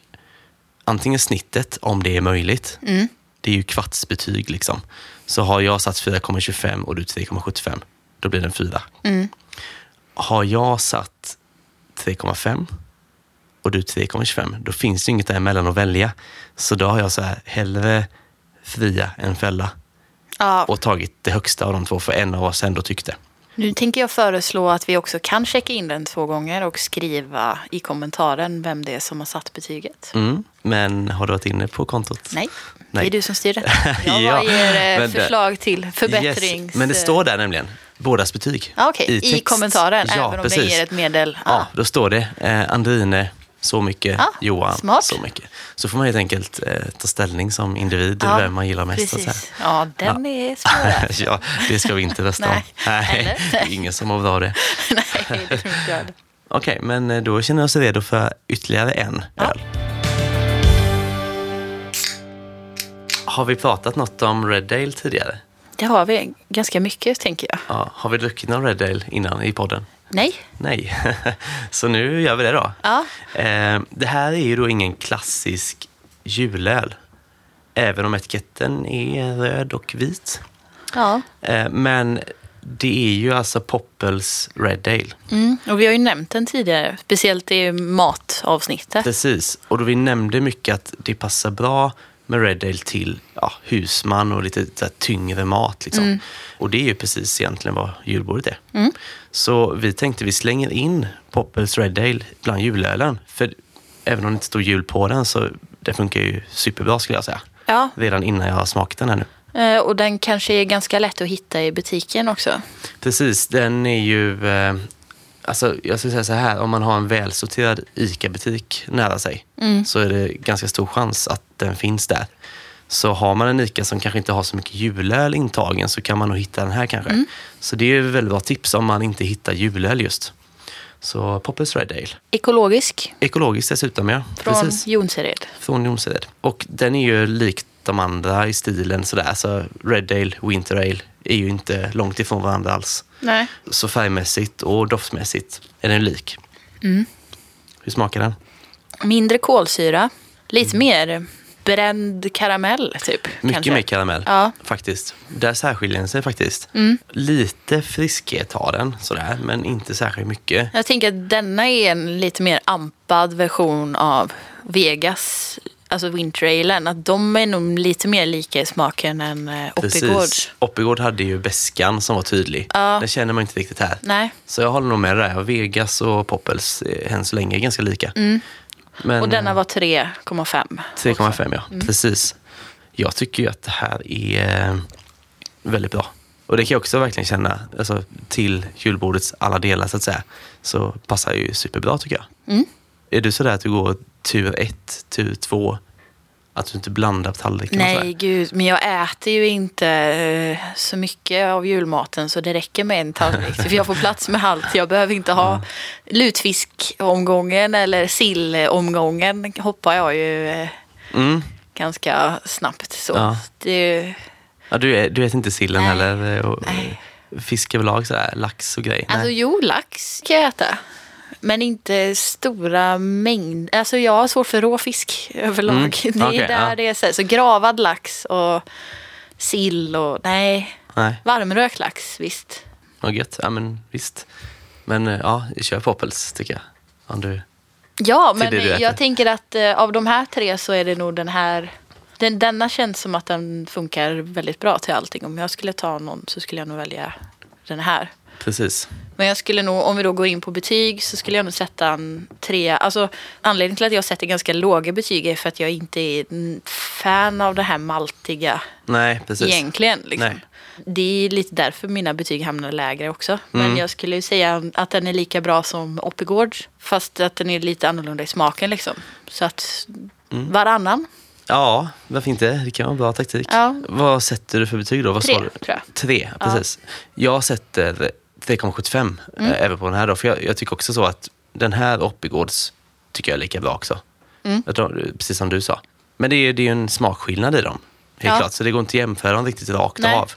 antingen snittet, om det är möjligt. Mm. Det är ju kvartsbetyg liksom. Så har jag satt 4,25 och du 3,75, då blir det en 4. Mm. Har jag satt 3,5 och du 3,25, då finns det inget däremellan att välja. Så då har jag så här, hellre fria än fälla Ja, och tagit det högsta av de två för en av oss ändå tyckte. nu tänker jag föreslå att vi också kan checka in den två gånger och skriva i kommentaren vem det är som har satt betyget. Mm. Men har du varit inne på kontot? Nej, det Nej. är du som styr det. [LAUGHS] Jag Ja, ger eh, det- förslag till förbättrings... Yes. Men det står där nämligen. bådas betyg. Ja, Okej, i, text. kommentaren, Ja, även om precis. den ger ett medel. Ja, då står det eh, Andrine så mycket, Ja, Johan smart. så mycket. Så får man helt enkelt eh, ta ställning som individ, Ja, vem man gillar mest. och så. Precis. Ja, den är svår. [LAUGHS] ja, det ska vi inte rösta om. Nej. [LAUGHS] Det är ingen som bra [LAUGHS] av det. Nej, det tror inte jag. Okej, men eh, då känner jag oss redo för ytterligare en Ja. öl. Har vi pratat något om Red Ale tidigare? Det har vi ganska mycket, tänker jag. Ja, har vi druckit någon Red Ale innan i podden? Nej? Nej, [LAUGHS] så nu gör vi det då. Ja. Eh, det här är ju då ingen klassisk julöl. Även om etiketten är röd och vit. Ja. Eh, men det är ju alltså Poppels Red Ale. Mm. Och vi har ju nämnt den tidigare, speciellt i matavsnittet. Precis, och då vi nämnde mycket att det passar bra med Red Ale till ja, husman och lite så här, tyngre mat. Liksom. Och det är ju precis egentligen vad julbordet är. Så vi tänkte vi slänger in Poppels Red Ale bland julölen. För även om det inte står jul på den så det funkar ju superbra skulle jag säga. Ja, Redan innan jag har smakat den här nu. eh, och den kanske är ganska lätt att hitta i butiken också. Precis, den är ju... Alltså, jag skulle säga så här, om man har en välsorterad ICA-butik nära sig så är det ganska stor chans att den finns där. Så har man en ICA som kanske inte har så mycket julöl intagen så kan man nog hitta den här kanske. Så det är ett väldigt bra tips om man inte hittar julöl just. Så Poppers Red Ale. Ekologisk, Ekologiskt dessutom ja. från Precis. Jonsered. Från Jonsered. Och den är ju likt de andra i stilen sådär. Så Red Ale, Winter Ale är ju inte långt ifrån varandra alls. Nej. Så färgmässigt och doftmässigt är den lik. Mm. Hur smakar den? Mindre kolsyra, lite mer bränd karamell typ. Mycket kanske. mer karamell Ja. faktiskt. Där särskiljer den sig faktiskt. Lite friskhet har den sådär, men inte särskilt mycket. Jag tänker att denna är en lite mer ampad version av Vegas, alltså Winteralen. Att de är nog lite mer lika i smaken än eh, Oppigårds. Oppigård hade ju beskan som var tydlig. Ja. Den känner man inte riktigt här. Nej, Så jag håller nog med där. Vegas och Poppels är än så länge ganska lika. Men, Mm. och denna var 3,5. 3,5 ja, Mm. precis. Jag tycker ju att det här är eh, väldigt bra. Och det kan jag också verkligen känna, alltså, till julbordets alla delar så att säga, så passar ju superbra tycker jag. Mm. Är du sådär att du går tur ett, tur två, att du inte blandar och Nej, gud. Men jag äter ju inte eh, så mycket av julmaten så det räcker med en tallrik. För jag får plats med allt. Jag behöver inte ha lutfiskomgången eller sillomgången hoppar jag ju eh, Mm. ganska snabbt. Så. Ja. Det, Ja, du, är, du äter inte sillen Nej. heller? eh, Och, Nej. Fisk överlag, sådär, lax och grejer? alltså jo, lax kan jag äta. Men inte stora mängder. Alltså jag har svårt för råfisk [LAUGHS] överlag. Mm, Det är okej, där ja. det är så, här. så gravad lax och sill och nej. Nej, Varmrökt lax, visst. vad gött. Ja, men visst. Men eh, ja, kör Poppels tycker jag. Om du... Ja, men äter. jag tänker att eh, av de här tre så är det nog den här. Den, denna känns som att den funkar väldigt bra till allting. Om jag skulle ta någon så skulle jag nog välja den här. Precis. Men jag skulle nog, om vi då går in på betyg så skulle jag nog sätta en trea. Alltså anledningen till att jag sätter ganska låga betyg är för att jag inte är fan av det här maltiga Nej, precis. egentligen. Liksom. Nej. Det är lite därför mina betyg hamnar lägre också. Men Mm. jag skulle ju säga att den är lika bra som Oppigårds. Fast att den är lite annorlunda i smaken liksom. Så att Mm. varannan. Ja, varför inte? Det kan vara en bra taktik. Ja. Vad sätter du för betyg då? Vad Tre, tror jag. Tre, precis. Jag sätter 3,75 Mm. eh, även på den här då. För jag, jag tycker också så att den här Oppigårds tycker jag är lika bra också. Mm. Tror, precis som du sa. Men det är, det är ju en smakskillnad i dem. Helt Ja. klart. Så det går inte att jämföra dem riktigt rakt Nej. av.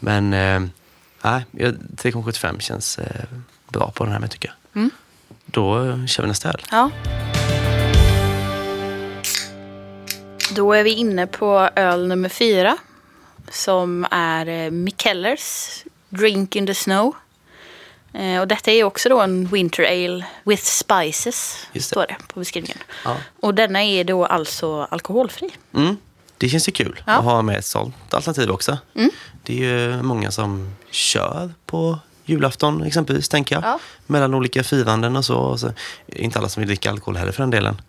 Men eh, nej, jag- 3,75 känns eh, bra på den här med tycker jag. Mm. Då eh, kör vi nästa öl. Ja. Då är vi inne på öl nummer fyra. Som är Mikkellers Drink in the Snow. Eh, och detta är också då en Winter Ale with spices. Det. Står det på beskrivningen. Ja. Och denna är då alltså alkoholfri. Mm. Det känns ju kul Ja. Mm. att ha med ett sånt alternativ också. Det är ju många som kör på julafton exempelvis, tänker jag. Ja. Mellan olika firanden och så. och så. Inte alla som vill dricka alkohol heller för den delen.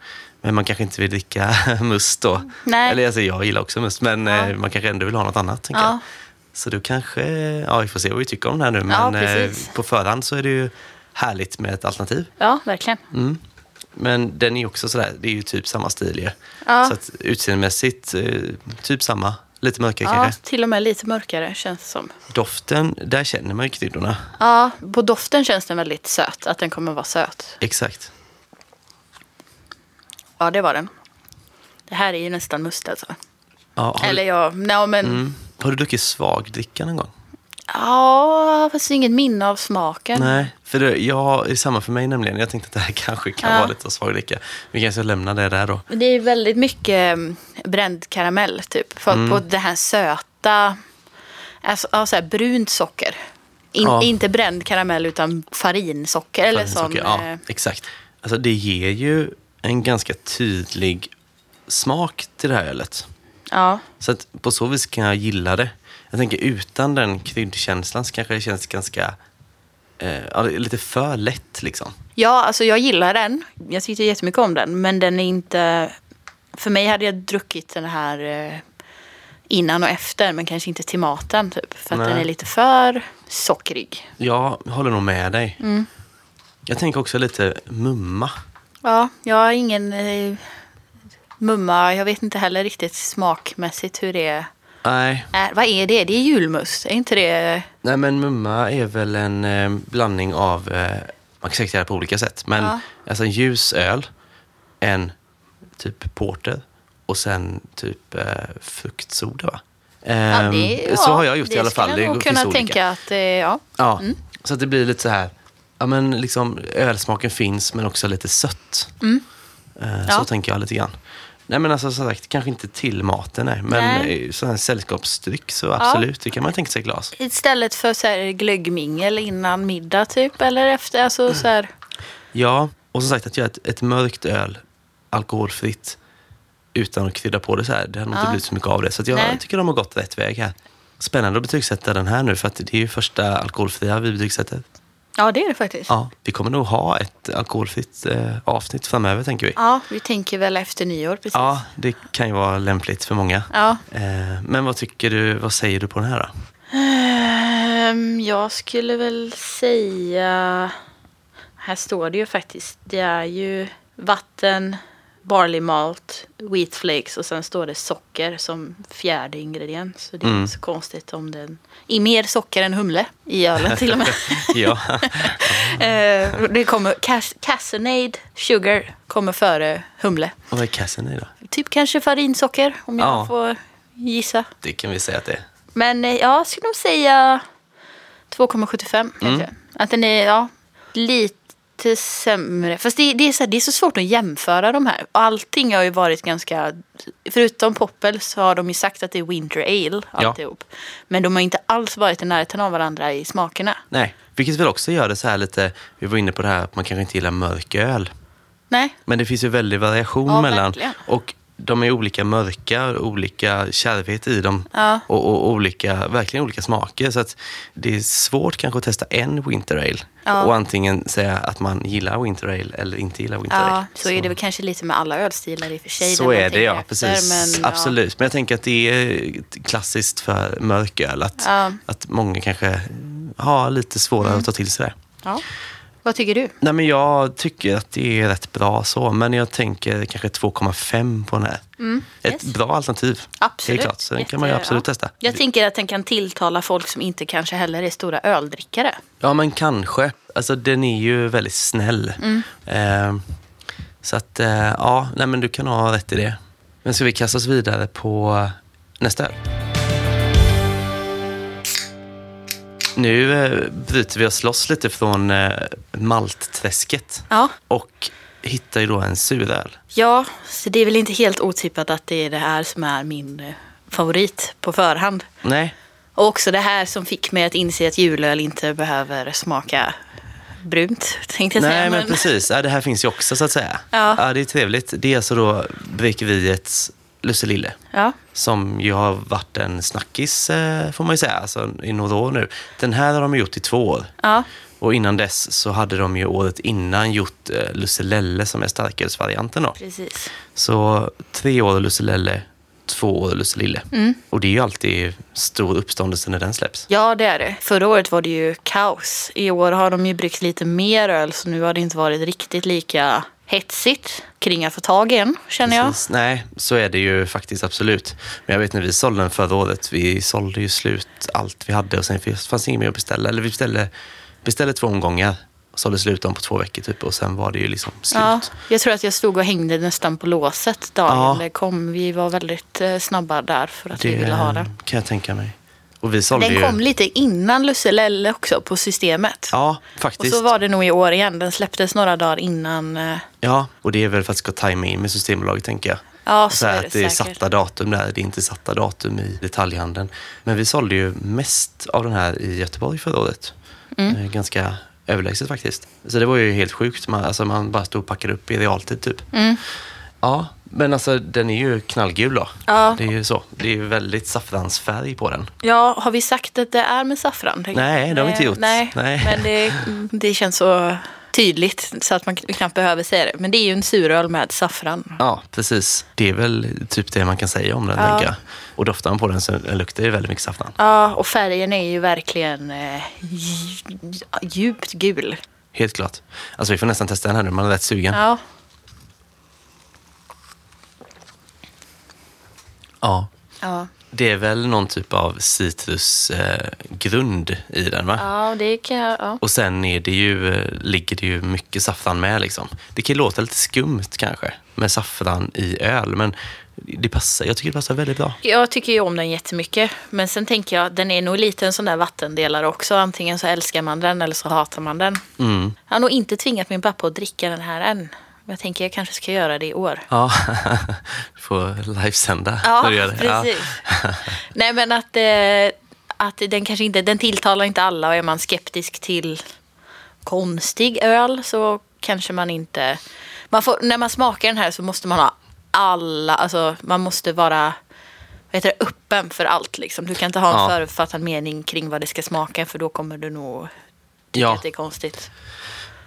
Men man kanske inte vill dricka [LAUGHS] must då. Nej. Eller alltså, jag gillar också must, men eh, man kanske ändå vill ha något annat, tänker Ja. jag. Så då kanske, ja vi får se vad vi tycker om det här nu. Ja, Men eh, precis. på förhand så är det ju härligt med ett alternativ. Ja, verkligen. Mm. Men den är ju också sådär, det är ju typ samma stil ju. Ja. Så att utseendemässigt, eh, typ samma. Lite mörkare Ja, kanske. till och med lite mörkare känns det som. Doften, där känner man ju kryddorna. Ja, på doften känns den väldigt söt. Att den kommer vara söt. Exakt. Ja, det var den. Det här är ju nästan must alltså. Ja, Eller ja, nej, men... mm, har du druckit svagdricka någon gång? Ja, fast inget minne av smaken. Nej, för det, ja, det är samma för mig nämligen. Jag tänkte att det här kanske kan Ja. vara lite svagdricka. Vi kanske lämnar det där då. Det är väldigt mycket mm, bränd karamell typ. För Mm. på det här söta, alltså, ja, så här brunt socker. In, Ja. Inte bränd karamell utan farinsocker eller sån. Socker, ja, eh, exakt. Alltså det ger ju en ganska tydlig smak till det här ölet. Ja. Så att på så vis kan jag gilla det. Jag tänker utan den kryddkänslan så kanske det känns ganska, eh, ja, lite för lätt liksom. ja, alltså jag gillar den. Jag tyckte jättemycket om den. Men den är inte... För mig hade jag druckit den här eh, innan och efter. Men kanske inte till maten typ. För att Nej. den är lite för sockrig. Jag håller nog med dig. Mm. Jag tänker också lite mumma. Ja, jag har ingen eh, mumma. Jag vet inte heller riktigt smakmässigt hur det Nej, är. Vad är det? Det är julmust. Är inte det? Nej men mumma är väl en eh, blandning av, eh, man kan säkert göra det på olika sätt, men Ja. alltså en ljus öl, en typ porter och sen typ eh, fruktsoda va? Ja, Ehm, det, så ja, har jag gjort i alla fall. Det skulle jag nog kunna olika. tänka att, eh, ja. Ja, så att det blir lite så här, ja men liksom ölsmaken finns men också lite sött. Eh, Mm. Ja. Så tänker jag lite grann. Nej men alltså som sagt, kanske inte till maten nej, men Nej. nej. sån här sällskapsdryck så absolut, det kan man tänka sig glas. Istället för så här glöggmingel innan middag typ. Eller efter. Alltså så här. Ja, och som sagt att göra ett, ett mörkt öl alkoholfritt utan att krydda på det så här. Det har nog inte Ja. blivit så mycket av det. Så jag Nej. tycker de har gått rätt väg här. Spännande att betygsätta den här nu för att det är ju första alkoholfria vi betygsätter. Ja, det är det faktiskt. Ja, vi kommer nog ha ett alkoholfritt eh, avsnitt framöver tänker vi. Ja, vi tänker väl efter nyår precis. Ja, det kan ju vara lämpligt för många. Ja. Eh, men vad tycker du, vad säger du på den här då? Ehm, jag skulle väl säga... Här står det ju faktiskt. Det är ju vatten, barley malt, wheat flakes och sen står det socker som fjärde ingrediens. Så det är Mm. inte så konstigt om den är mer socker än humle i ölen till och med. [LAUGHS] ja. [LAUGHS] Eh, det kommer cas- Cassinade sugar kommer före humle. Och vad är i då? Typ kanske farinsocker om jag Ja. får gissa. Det kan vi säga att det är. Men eh, ja, jag skulle nog säga 2,75 kanske. Mm. Att den är ja, lite sämre. Fast det, det, är så här, det är så svårt att jämföra de här. Allting har ju varit ganska... Förutom Poppel så har de ju sagt att det är Winter Ale Ja. alltihop. Men de har inte alls varit i närheten av varandra i smakerna. Nej, vilket väl också gör det så här lite, vi var inne på det här att man kanske inte gillar mörk öl. Nej, Men det finns ju väldig variation Ja, mellan. verkligen. Och de är olika mörka, olika kärvhet i dem. Ja. Och, och olika, verkligen olika smaker. Så att det är svårt kanske att testa en Winter Ale. Ja. Och antingen säga att man gillar Winter Ale eller inte gillar Winter Ale. ja, så, är det väl kanske lite med alla ölstilar i och för sig. Så är det ja, efter, precis. men, ja. Absolut. Men jag tänker att det är klassiskt för mörköl. Att, Ja. att många kanske har lite svårare Mm. att ta till sig det. Vad tycker du? Nej, men jag tycker att det är rätt bra så, men jag tänker kanske 2,5 på den här. Ett Mm, yes. bra alternativ. Absolut. Klart, så den kan man ju Jätte- absolut ja. testa. Jag tänker att den kan tilltala folk som inte kanske heller är stora öldrickare. Ja, men kanske. Alltså den är ju väldigt snäll. Mm. Eh, så att, eh, ja, nej men du kan ha rätt i det. Men ska vi kasta oss vidare på nästa öl? Nu eh, bryter vi oss loss lite från eh, maltträsket Ja. och hittar ju då en suröl. Ja, så det är väl inte helt otippat att det är det här som är min eh, favorit på förhand. Nej, Och också det här som fick mig att inse att julöl inte behöver smaka brunt, tänkte jag Nej, säga. men precis. Ja, det här finns ju också så att säga. Ja. det är trevligt. Det är alltså då bryggeriets Lusselille. Ja, Som ju har varit en snackis, eh, får man ju säga, alltså, i några år nu. Den här har de gjort i två år. ja, Och innan dess så hade de ju året innan gjort eh, Lusselelle som är starkölsvarianten då. precis. Så tre år Lusselelle två år Lusselille. Mm. Och det är ju alltid stor uppståndelse när den släpps. Ja, det är det. Förra året var det ju kaos. I år har de ju bryggt lite mer öl så nu har det inte varit riktigt lika hetsigt kring att få tag i en, känner jag. Precis. Nej, så är det ju faktiskt absolut. Men jag vet när vi sålde den förra året, vi sålde ju slut allt vi hade och sen fanns inget mer att beställa. Eller vi beställde, beställde två omgångar och sålde slut dem på två veckor typ och sen var det ju liksom slut. Ja, jag tror att jag stod och hängde nästan på låset dagen Ja. det kom. Vi var väldigt eh, snabba där för att vi ville ha den. kan jag tänka mig. Och vi sålde Den ju... kom lite innan Lusselelle också på systemet. Ja, och faktiskt. så var det nog i år igen. Den släpptes några dagar innan. eh, Ja, och det är väl för att det ska tajma in med Systembolaget tänker jag. Ja, så så här är det att det är säkert. satta datum där, det är inte satta datum i detaljhandeln. Men vi sålde ju mest av den här i Göteborg förra året. Mm. Eh, Ganska överlägset faktiskt. Så det var ju helt sjukt. Man, alltså man bara stod och packade upp i realtid typ. Ja, men alltså den är ju knallgul då. Ja. Det är ju så. Det är ju väldigt saffransfärg på den. Ja, har vi sagt att det är med saffran? Nej, det har vi inte gjort. Nej, Nej. men det, det känns så tydligt så att man knappt behöver säga det. Men det är ju en suröl med saffran. Ja, precis. Det är väl typ det man kan säga om den, Ja. tänker jag. Och doftar man på den så luktar ju väldigt mycket saffran. Ja, och färgen är ju verkligen eh, dj- djupt gul. Helt klart. Alltså vi får nästan testa den här nu, man är rätt sugen. Ja, Ja. ja. Det är väl någon typ av citrusgrund eh, i den va? ja det kan jag... Ja. Och sen är det ju, eh, ligger det ju mycket saffran med liksom. Det kan låta lite skumt kanske med saffran i öl, men det passar, jag tycker det passar väldigt bra. Jag tycker ju om den jättemycket. Men sen tänker jag, den är nog lite en sån där vattendelare också. Antingen så älskar man den eller så hatar man den. Mm. Jag har nog inte tvingat min pappa att dricka den här än. Jag tänker jag kanske ska göra det i år. Ja, [LAUGHS] du får livesända Ja, när du gör det. precis. [LAUGHS] Nej, men att, eh, att den kanske inte, den tilltalar inte alla och är man skeptisk till konstig öl så kanske man inte... Man får, när man smakar den här så måste man ha alla, alltså man måste vara vad heter det, öppen för allt. Liksom. Du kan inte ha en Ja. förutfattad mening kring vad det ska smaka för då kommer du nog tycka Ja. att det är konstigt.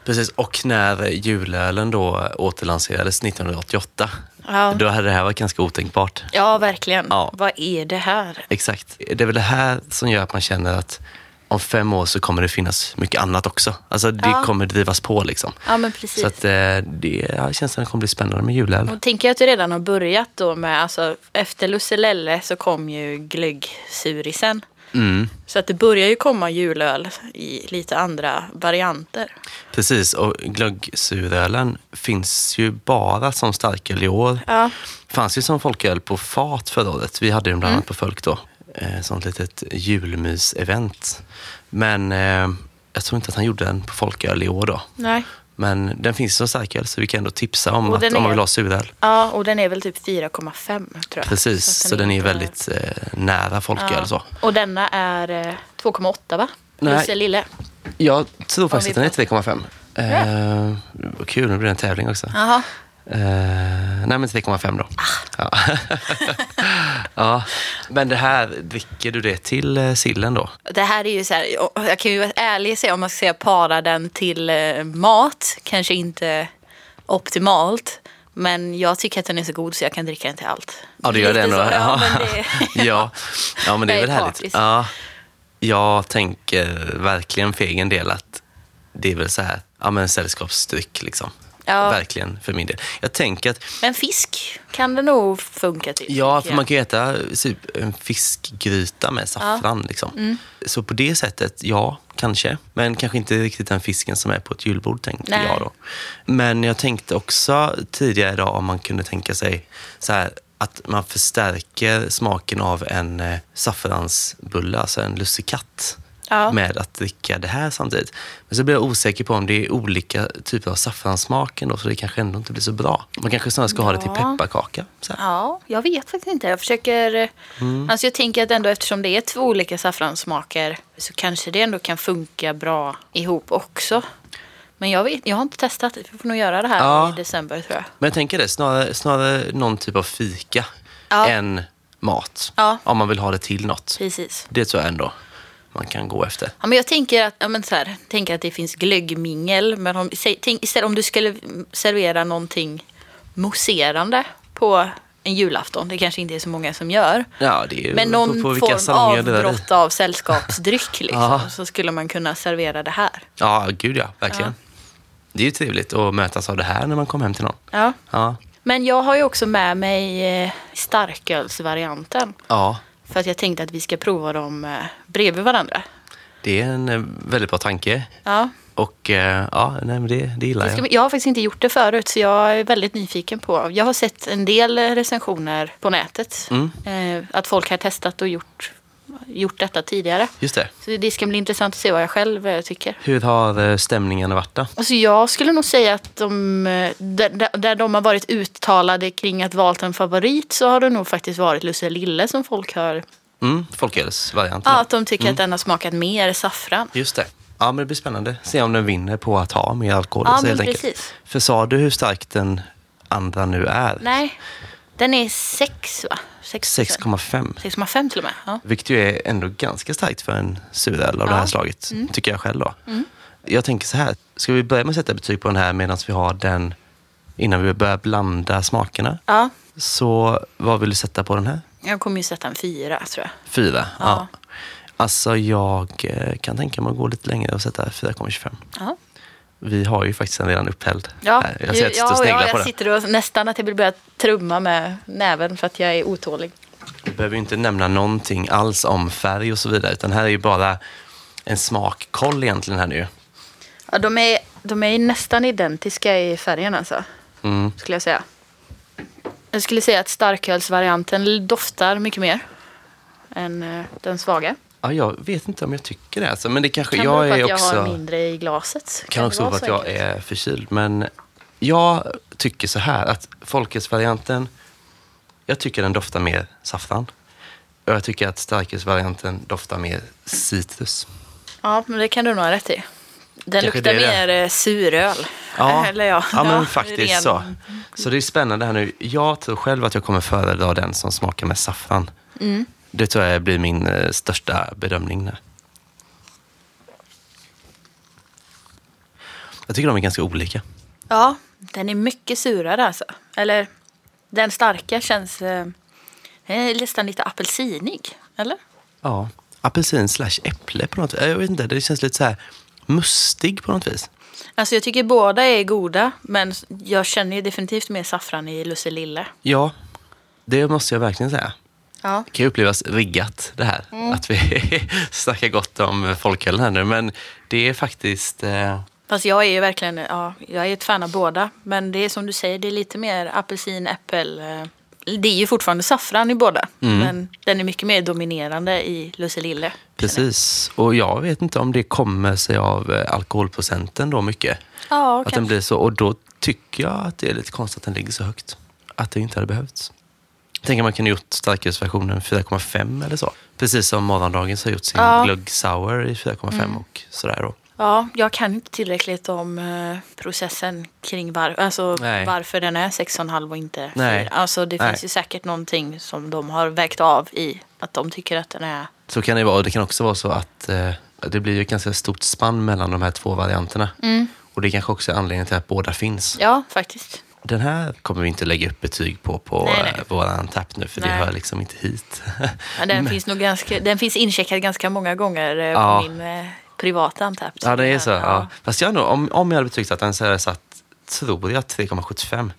Precis, och när julölen då återlanserades 1988, Ja, då hade det här varit ganska otänkbart. ja verkligen. Ja. Vad är det här? Exakt. Det är väl det här som gör att man känner att om fem år så kommer det finnas mycket annat också. Alltså det Ja. kommer drivas på liksom. Ja, men precis. Så att eh, det ja, känns som det kommer bli spännande med julöl. Och tänker jag att det redan har börjat då med, alltså efter Lusselelle så kom ju glöggsurisen. Mm, Så att det börjar ju komma julöl i lite andra varianter. precis, och glöggsurölen finns ju bara som starköl i år. Ja, fanns ju som folköl på fat förra året. Vi hade den bland annat på Folk då. Eh, sånt litet julmys-event. Men eh, jag tror inte att han gjorde den på folköl i år då. nej. Men den finns som starköl så vi kan ändå tipsa om Och att den om man är- vill ha suröl. Ja, och den är väl typ 4,5 tror jag. Precis, att så den är inte- väldigt eh, nära folköl. Ja. Så. Och denna är eh, 2,8 va? Nej. Lusselille. Jag tror faktiskt att den är 3,5. Eh, kul, nu blir det en tävling också. Jaha. Eh, nej, men 3,5 då. Ah. Ja. [LAUGHS] ja. Men det här, dricker du det till eh, sillen då? Det här är ju så här, jag kan ju vara ärlig och säga om man ska säga para den till eh, mat, kanske inte optimalt. Men jag tycker att den är så god så jag kan dricka den till allt. Ja, du gör det ändå? Ja, men det, [LAUGHS] ja. ja, men det är väl härligt. Ja. Jag tänker verkligen för egen del att det är väl så här, ja men sällskapsdryck liksom. Ja. Verkligen för min del. Jag tänker att, Men fisk kan det nog funka till. ja tycker för man kan ju äta typ en fiskgryta med saffran liksom. Mm. Så på det sättet, ja, kanske. Men kanske inte riktigt den fisken som är på ett julbord tänkte Nej. jag då. Men jag tänkte också tidigare idag om man kunde tänka sig så här att man förstärker smaken av en eh, saffransbulle, alltså en lussekatt. Ja. med att dricka det här samtidigt. Men så blir jag osäker på om det är olika typer av saffranssmaken då, så det kanske ändå inte blir så bra. Man kanske snarare ska ha det till Ja. pepparkaka. Ja, jag vet faktiskt inte. Jag försöker... Mm. Alltså jag tänker att ändå eftersom det är två olika saffranssmaker så kanske det ändå kan funka bra ihop också. Men jag, vet, jag har inte testat. Vi får nog göra det här Ja. i december tror jag. Men jag tänker det, snarare, snarare någon typ av fika Ja. än mat. Ja. Om man vill ha det till något. Precis. Det tror jag ändå man kan gå efter. Ja, men jag tänker att, ja, men så här, tänker att det finns glöggmingel. Men om, tänk, istället om du skulle servera någonting mousserande på en julafton. Det kanske inte är så många som gör. Ja, det är ju Men på, någon på vilka form avbrott av sällskapsdryck [LAUGHS] liksom, Ja. så skulle man kunna servera det här. Ja, gud ja, verkligen. Det är ju trevligt att mötas av det här när man kommer hem till någon. Ja. Ja, Men jag har ju också med mig eh, starkölsvarianten. ja För att jag tänkte att vi ska prova dem eh, bredvid varandra. det är en eh, väldigt bra tanke. Ja. Och eh, ja, nej, det, det gillar jag. jag har faktiskt inte gjort det förut så jag är väldigt nyfiken på. Jag har sett en del recensioner på nätet. Mm. Att folk har testat och gjort, gjort detta tidigare. Just det. Så det ska bli intressant att se vad jag själv eh, tycker. Hur har eh, stämningen varit då? Alltså jag skulle nog säga att de, eh, där, de har varit uttalade kring att valt en favorit så har det nog faktiskt varit Lucia Lille som folk har. Mm, folkölsvarianten. Ja, att de tycker att den har smakat mer saffran. Just det. Ja, men det blir spännande. Se om den vinner på att ha mer alkohol. Ja, så men helt enkelt. precis. För sa du hur stark den andra nu är? Nej, den är 6 va? 6 6,5. 6,5 till och med. Ja. Vilket ju är ändå ganska starkt för en suröl av det Ja. Mm. här slaget. Tycker jag själv då. Jag tänker så här. Ska vi börja med att sätta betyg på den här medan vi har den innan vi börjar blanda smakerna? ja, Så vad vill du sätta på den här? jag kommer ju sätta en fyra tror jag. Fyra? Ja. Alltså jag eh, kan tänka mig att gå lite längre och sätta 4,25. Ja. Vi har ju faktiskt en redan upphälld. Ja, här. Jag ser att du ja, sneglar ja, på jag sitter och nästan att jag vill börja trumma med näven för att jag är otålig. Du behöver ju inte nämna någonting alls om färg och så vidare. Utan här är ju bara en smakkoll egentligen här nu. Ja, de, är, de är nästan identiska i färgen alltså, Mm. skulle jag säga. Jag skulle säga att starkölsvarianten doftar mycket mer än eh, den svaga. Ja, jag vet inte om jag tycker det. Alltså, men det kanske, Kan jag bero på är att jag också... har mindre i glaset. kan det också vara att jag enkelt? är förkyld. Men jag tycker så här att folkölsvarianten, jag tycker den doftar mer saffran. Och jag tycker att starkölsvarianten doftar mer citrus. Ja, men det kan du nog ha rätt i. Den Kanske luktar är mer eh, suröl. Ja, [LAUGHS] Eller ja, ja men faktiskt ren- så. Så det är spännande här nu. Jag tror själv att jag kommer föredra den som smakar med saffran. Mm. Det tror jag blir min eh, största bedömning. Där. Jag tycker de är ganska olika. Ja, den är mycket surare alltså. Eller den starka känns eh, nästan lite apelsinig. Eller? Ja. Apelsin slash äpple på något vis. Jag vet inte, det känns lite så här mustig på något vis. Alltså jag tycker båda är goda. Men jag känner ju definitivt mer saffran i Lusselille. Ja, det måste jag verkligen säga. Ja. Det kan ju upplevas riggat det här. Att vi [LAUGHS] snackar gott om folkölen här nu. Men det är faktiskt... Eh, Fast jag är ju verkligen, ja, jag är ett fan av båda. Men det är som du säger, det är lite mer apelsin, äppel. eh, Det är ju fortfarande saffran i båda. Mm. Men den är mycket mer dominerande i Lusselille. Precis, och jag vet inte om det kommer sig av eh, alkoholprocenten då mycket. Ja, Att den kanske. blir så, och då tycker jag att det är lite konstigt att den ligger så högt. Att det inte hade behövts. Tänker man kunde gjort starkölsversionen 4,5 eller så. Precis som morgondagens har gjort sin Ja. glögg sour i 4,5 och sådär då. Ja, jag kan inte tillräckligt om eh, processen kring var, alltså Nej. varför den är 6,5 och inte Nej. 4. Alltså det Nej. finns ju säkert någonting som de har vägt av i att de tycker att den är... Så kan det vara. Och det kan också vara så att eh, det blir ju ett ganska stort spann mellan de här två varianterna. Och det kanske också är anledningen till att båda finns. Ja, faktiskt. Den här kommer vi inte lägga upp betyg på på Nej, nej. eh, våran tapp nu, för det Nej. hör liksom inte hit. [LAUGHS] Ja, den, finns nog ganska, den finns incheckad ganska många gånger eh, Ja. på min eh, privata Untapped. Ja, det är så. Ja. Ja. Fast jag nog, om, om jag hade betygsatt den så hade jag satt, tror jag, 3,75. Jag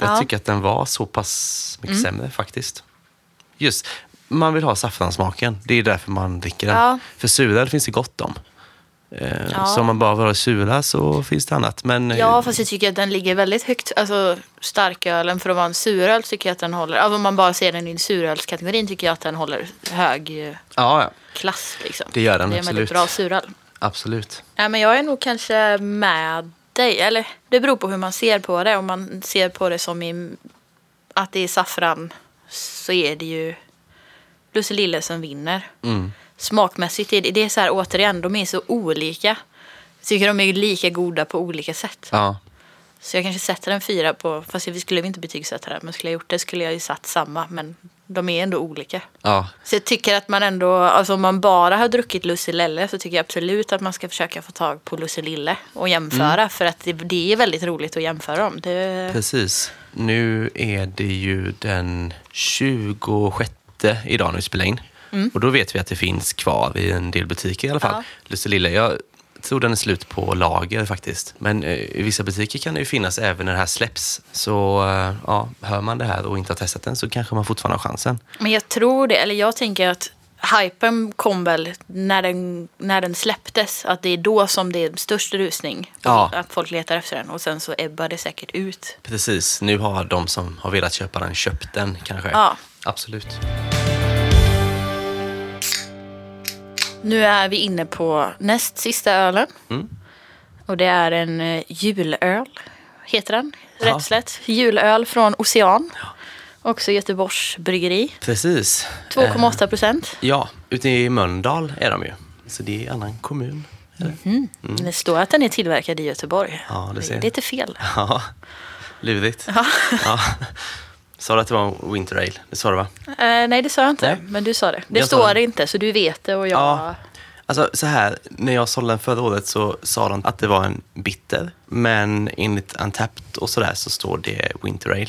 Ja. Mm. tycker att den var så pass mycket sämre faktiskt. Just, man vill ha saffranssmaken. Det är därför man dricker den. För suröl finns det gott om. Eh, Ja. Så om man bara vill ha sura så finns det annat. Men eh, Ja, fast jag tycker att den ligger väldigt högt. Alltså starkölen för att vara en suröl tycker jag att den håller. Alltså, om man bara ser den i surölskategorin tycker jag att den håller hög eh, ja, ja, klass. Liksom. det gör den Det är en väldigt absolut. bra suröl. Absolut. Ja, men jag är nog kanske med dig. Eller det beror på hur man ser på det. Om man ser på det som i, att det är saffran så är det ju Lusselille som vinner. Mm. Smakmässigt är det, det är så här återigen, de är så olika. Jag tycker de är lika goda på olika sätt. Ja. Så jag kanske sätter en fyra på, fast vi skulle inte betygsätta det, men skulle jag gjort det skulle jag ju satt samma. Men de är ändå olika. Ja, Så jag tycker att man ändå, alltså om man bara har druckit Lusselelle så tycker jag absolut att man ska försöka få tag på Lusselille och jämföra. Mm. För att det, det är väldigt roligt att jämföra dem. Det, precis. Nu är det ju den 26 idag när vi spelar in. Och då vet vi att det finns kvar i en del butiker i alla fall. Ja. Lusselille, jag tror den är slut på lager faktiskt. Men eh, i vissa butiker kan det ju finnas även när det här släpps. Så eh, ja, hör man det här och inte har testat den så kanske man fortfarande har chansen. Men jag tror det, eller jag tänker att hypen kom väl när den, när den släpptes. Att det är då som det är störst rusning. Ja. Att folk letar efter den och sen så ebbar det säkert ut. Precis, nu har de som har velat köpa den köpt den kanske. Ja. Absolut. Nu är vi inne på näst sista ölen. Mm. Och det är en eh, julöl, heter den. Ja. Rätt slätt. Julöl från Ocean. Också Göteborgs bryggeri. Precis. 2,8 procent. Ja, ute i Mölndal är de ju. Så det är en annan kommun. Eller? Det står att den är tillverkad i Göteborg. Mm. Ja, det det ser. är lite fel. Ja, lurigt. Ja. [LAUGHS] Sa du att det var en Winter Ale? Det sa du va? Eh, nej, det sa jag inte. Nej. Men du sa det. Det Jag står det. inte, så du vet det och jag... Ja. Alltså så här, när jag sålde den förra året så sa de att det var en bitter. Men enligt Untapped och sådär så står det Winter Ale.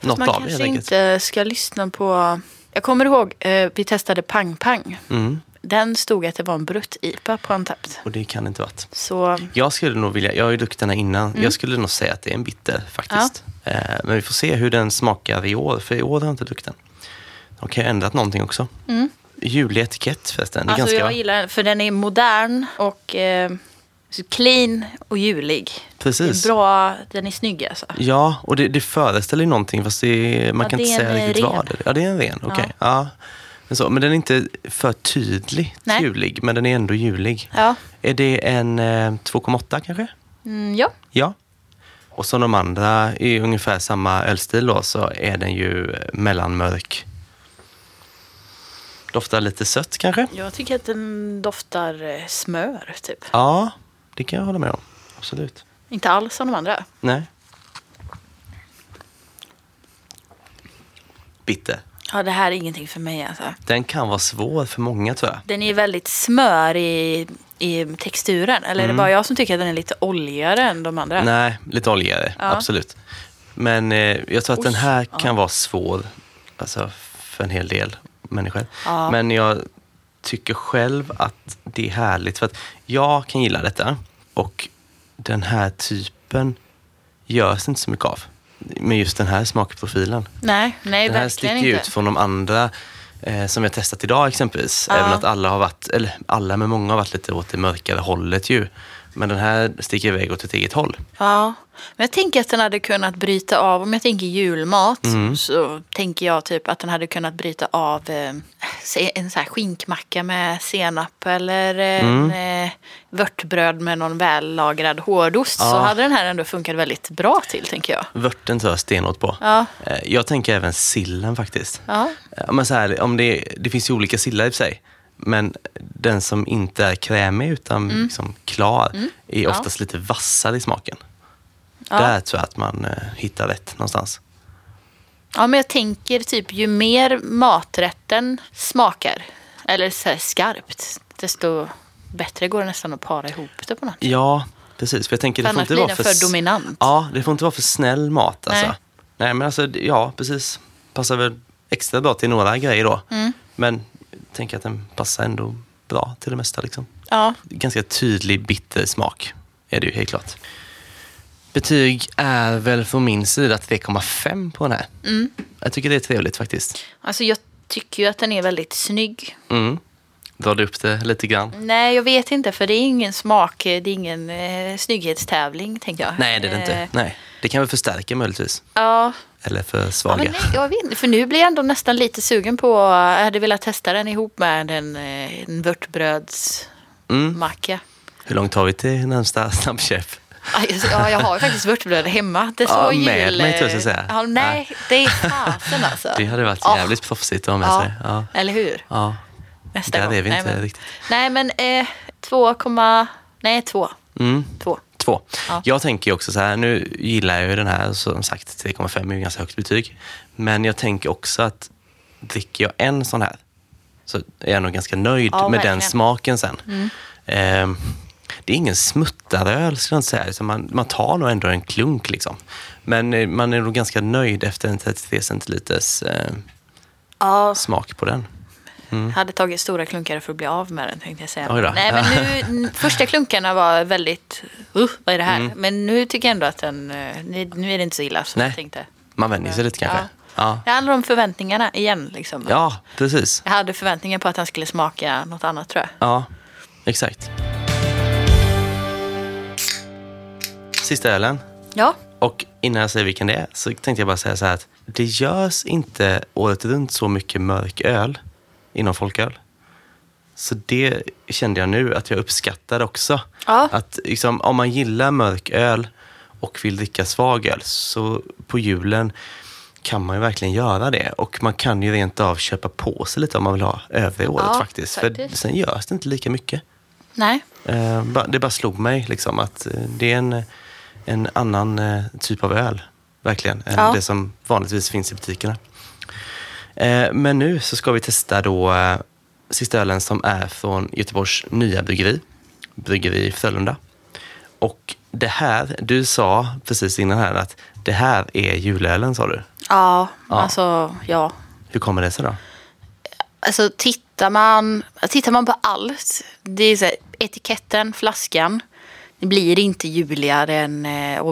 Något Man av det helt kanske enkelt. inte ska lyssna på... Jag kommer ihåg, eh, vi testade Pang Pang. Mm. Den stod att det var en brutt-IPA på Untapped. Och det kan det inte varit. Så Jag skulle nog vilja, jag har ju druckit den här innan, Mm. jag skulle nog säga att det är en bitter faktiskt. Eh, men vi får se hur den smakar i år, för i år har jag inte druckit den. De kan ju ha ändrat någonting också. Julig etikett förresten. Mm. alltså ganska, jag gillar den, för den är modern och eh, clean och julig. Precis. Det är bra, den är snygg alltså. Ja, och det, det föreställer ju någonting fast det, man Ja, kan det inte säga riktigt ren. vad det är. Ja, det är en ren, okej. Ja. Men, så, men den är inte för tydligt Nej. julig, men den är ändå julig. Ja. Är det en eh, 2,8 kanske? Mm, ja. Ja. Och som de andra i ungefär samma ölstil då så är den ju mellanmörk. Doftar lite sött kanske? Jag tycker att den doftar eh, smör typ. Ja, det kan jag hålla med om. Absolut. Inte alls som de andra. Nej. Bitter. Ja, det här är ingenting för mig alltså. Den kan vara svår för många tror jag. Den är väldigt smör i, texturen. Eller är det bara jag som tycker att den är lite oljigare än de andra? Mm. Nej, lite oljigare. Ja. Absolut. Men eh, jag tror att den Oj, här ja. kan vara svår alltså, för en hel del människor. Ja. Men jag tycker själv att det är härligt för att jag kan gilla detta och den här typen görs inte så mycket av. Med just den här smakprofilen. Nej, nej Den här verkligen sticker inte. ut från de andra eh, som vi har testat idag exempelvis. Ja. Även att alla har varit, eller alla men många har varit lite åt det mörkare hållet ju. Men den här sticker iväg åt ett eget håll. Ja, men jag tänker att den hade kunnat bryta av, om jag tänker julmat, Mm. så tänker jag typ att den hade kunnat bryta av eh, en så här skinkmacka med senap eller en Mm. eh, vörtbröd med någon vällagrad hårdost. Så Ja. hade den här ändå funkat väldigt bra till, tänker jag. Vörten tar jag stenhårt på. Ja. Eh, Jag tänker även sillen faktiskt. Ja, Men så här, om det, det finns ju olika sillar i sig. Men den som inte är krämig utan liksom klar är oftast lite vassare i smaken. Ja. Där tror jag att man eh, hittar rätt någonstans. ja, men jag tänker typ ju mer maträtten smakar, eller så skarpt, desto bättre går det nästan att para ihop det på något. Ja, precis. För jag tänker, För det får inte vara för, för dominant. Ja, det får inte vara för snäll mat alltså. Nej. Nej, men alltså, ja, precis. Passar väl extra bra till några grejer då. Mm. Men tänker att den passar ändå bra till det mesta liksom. Ja, ganska tydlig bitter smak är det ju helt klart. Betyg är väl från min sida 3,5 på den här. Mm. Jag tycker det är trevligt faktiskt. alltså jag tycker ju att den är väldigt snygg. Mm. Drar du upp det lite grann? Nej, jag vet inte för det är ingen smak, det är ingen eh, snygghetstävling tänker jag. Nej, det är det inte. Eh, Nej. Det kan väl förstärka möjligtvis. Ja, Eller för ja nej, jag vet inte, för nu blir jag ändå nästan lite sugen på, jag hade velat testa den ihop med en, eh, en vörtbrödsmacka. Mm. Hur långt har vi till närmsta snabbköp? Ja, jag har ju faktiskt vörtbröd hemma. Det står Ja, med jul, mig, tror jag eh, säga. Ja, nej, det är fasen alltså. [LAUGHS] Det hade varit Ja. jävligt proffsigt att ha med Ja, sig. Ja. eller hur? Ja. Nästa Där gång. är vi nej, inte men, riktigt. Nej, men eh, 2, nej 2. Mm. 2. Två. Ja. Jag tänker också så här, nu gillar jag ju den här, som sagt 3,5 är ju ganska högt betyg. Men jag tänker också att dricker jag en sån här så är jag nog ganska nöjd Ja, med verkligen. den smaken sen. Ehm, det är ingen smuttaröl, skulle jag inte säga. Så man, man tar nog ändå en klunk. Liksom. Men eh, man är nog ganska nöjd efter en 33 centiliters eh, Ja, smak på den. Hade tagit stora klunkar för att bli av med den tänkte jag säga. Nej, men nu, [LAUGHS] första klunkarna var väldigt, uh, vad är det här? Mm. Men nu tycker jag ändå att den, eh, nu är det inte så illa som Nej. jag tänkte. Man vänjer sig lite kanske. Ja, Det handlar om förväntningarna igen. Liksom. ja precis. Jag hade förväntningar på att han skulle smaka något annat tror jag. Ja, exakt. Sista ölen. Ja, Och innan jag säger vilken det är så tänkte jag bara säga så här att det görs inte året runt så mycket mörk öl inom folköl. Så det kände jag nu att jag uppskattar också. Ja. Att liksom, om man gillar mörk öl och vill dricka svag öl så på julen kan man ju verkligen göra det. Och man kan ju rent av köpa på sig lite om man vill ha övriga året Ja, faktiskt. faktiskt. För sen görs det inte lika mycket. nej. Eh, Det bara slog mig liksom att eh, det är en, en annan eh, typ av öl, verkligen, än Ja. det som vanligtvis finns i butikerna. Eh, Men nu så ska vi testa då eh, sista ölen som är från Göteborgs nya bryggeri, Bryggeri Frölunda. Och det här, du sa precis innan här att det här är julölen sa du. Ja, Ja. alltså ja. Hur kommer det sig då? Alltså tittar man, tittar man på allt, det är så här, etiketten, flaskan, det blir inte juligare än, eh,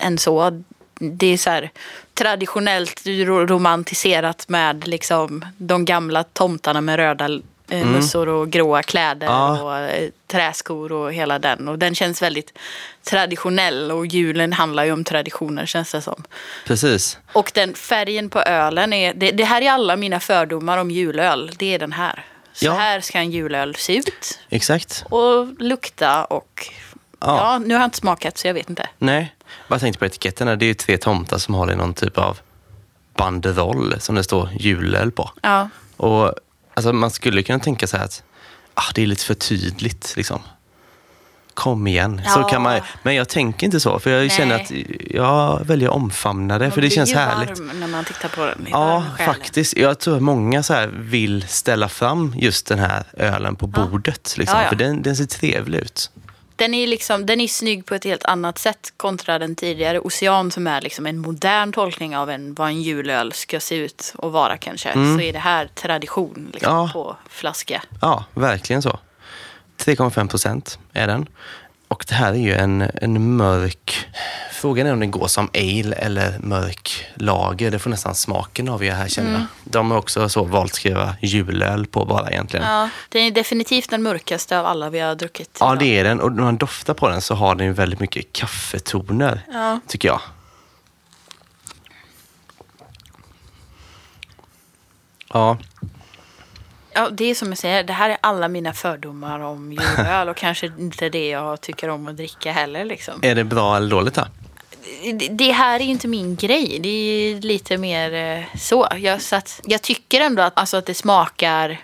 än så. Det är så här traditionellt ro- romantiserat med liksom de gamla tomtarna med röda eh, mössor och gråa kläder Ja. och eh, träskor och hela den. Och den känns väldigt traditionell och julen handlar ju om traditioner känns det som. Precis. Och den färgen på ölen är, det, det här är alla mina fördomar om julöl. Det är den här. Så Ja. här ska en julöl se ut Exakt. och lukta och Ja. ja. nu har jag inte smakat så jag vet inte. Nej, bara tänkte på etiketterna. Det är ju tre tomtar som håller i någon typ av banderoll som det står julöl på. Ja, Och alltså, Man skulle kunna tänka sig att ah, det är lite för tydligt. Liksom. Kom igen. Så Ja. kan man, men jag tänker inte så, för jag Nej. känner att jag väljer att omfamna det, för det Man känns härligt. när man tittar på den. Ja, faktiskt. Jag tror att många så vill ställa fram just den här ölen på bordet. Liksom. För den, den ser trevlig ut. Den är, liksom, den är snygg på ett helt annat sätt kontra den tidigare Ocean som är liksom en modern tolkning av en, vad en julöl ska se ut och vara kanske. Så är det här tradition liksom, Mm. Ja. på flaska. Ja, verkligen så. 3,5 procent är den. Och det här är ju en, en mörk... Frågan är om den går som ale eller mörk lager. Det får nästan smaken avgöra här känner jag. De har också så valt skriva julöl på bara egentligen. Ja, Ja, den är definitivt den mörkaste av alla vi har druckit. idag. det är den. Och när man doftar på den så har den ju väldigt mycket kaffetoner, Ja. tycker jag. Ja, Ja, det är som jag säger, det här är alla mina fördomar om julöl och kanske inte det jag tycker om att dricka heller. Liksom. är det bra eller dåligt då? Det- här är ju inte min grej, det är lite mer eh, så. Jag, så att, jag tycker ändå att, alltså, att det smakar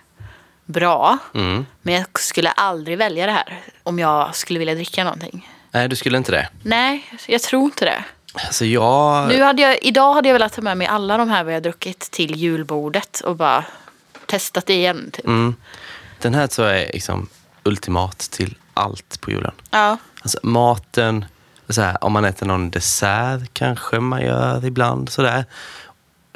bra, Mm. men jag skulle aldrig välja det här om jag skulle vilja dricka någonting. Nej, du skulle inte det? Nej, jag tror inte det. Alltså jag... Nu hade jag, idag hade jag velat ta med mig alla de här vi har druckit till julbordet och bara testat det igen. Typ. Mm. Den här tror jag är liksom ultimat till allt på julen. Ja. Alltså maten, så här, om man äter någon dessert kanske man gör ibland sådär.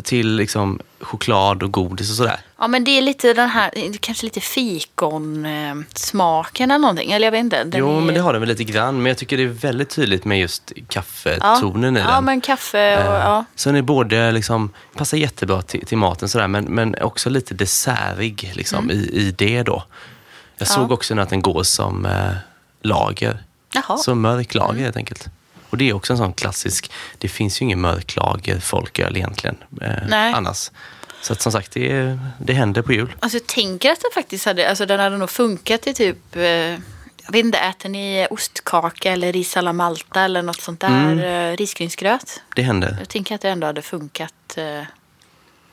Till liksom choklad och godis och sådär. Ja men det är lite den här, kanske lite fikonsmaken eller någonting. Eller jag vet inte. Den jo, är... men det har den väl lite grann. Men jag tycker det är väldigt tydligt med just kaffetonen i ja. den. Ja men kaffe och Eh, ja. Så den är både liksom, passar jättebra till, till maten sådär, men, men också lite dessertig liksom, Mm. i, i det då. Jag såg också nu att den går som eh, lager. Jaha. Så mörk lager helt enkelt. Och det är också en sån klassisk, det finns ju ingen mörk lager folköl egentligen eh, annars. Så att som sagt, det, det händer på jul. Alltså jag tänker att den faktiskt hade, alltså den hade nog funkat i typ, eh, jag vet inte, äter ni ostkaka eller ris alla Malta eller något sånt där Mm. eh, risgrynsgröt? Det händer, Jag tänker att det ändå hade funkat eh,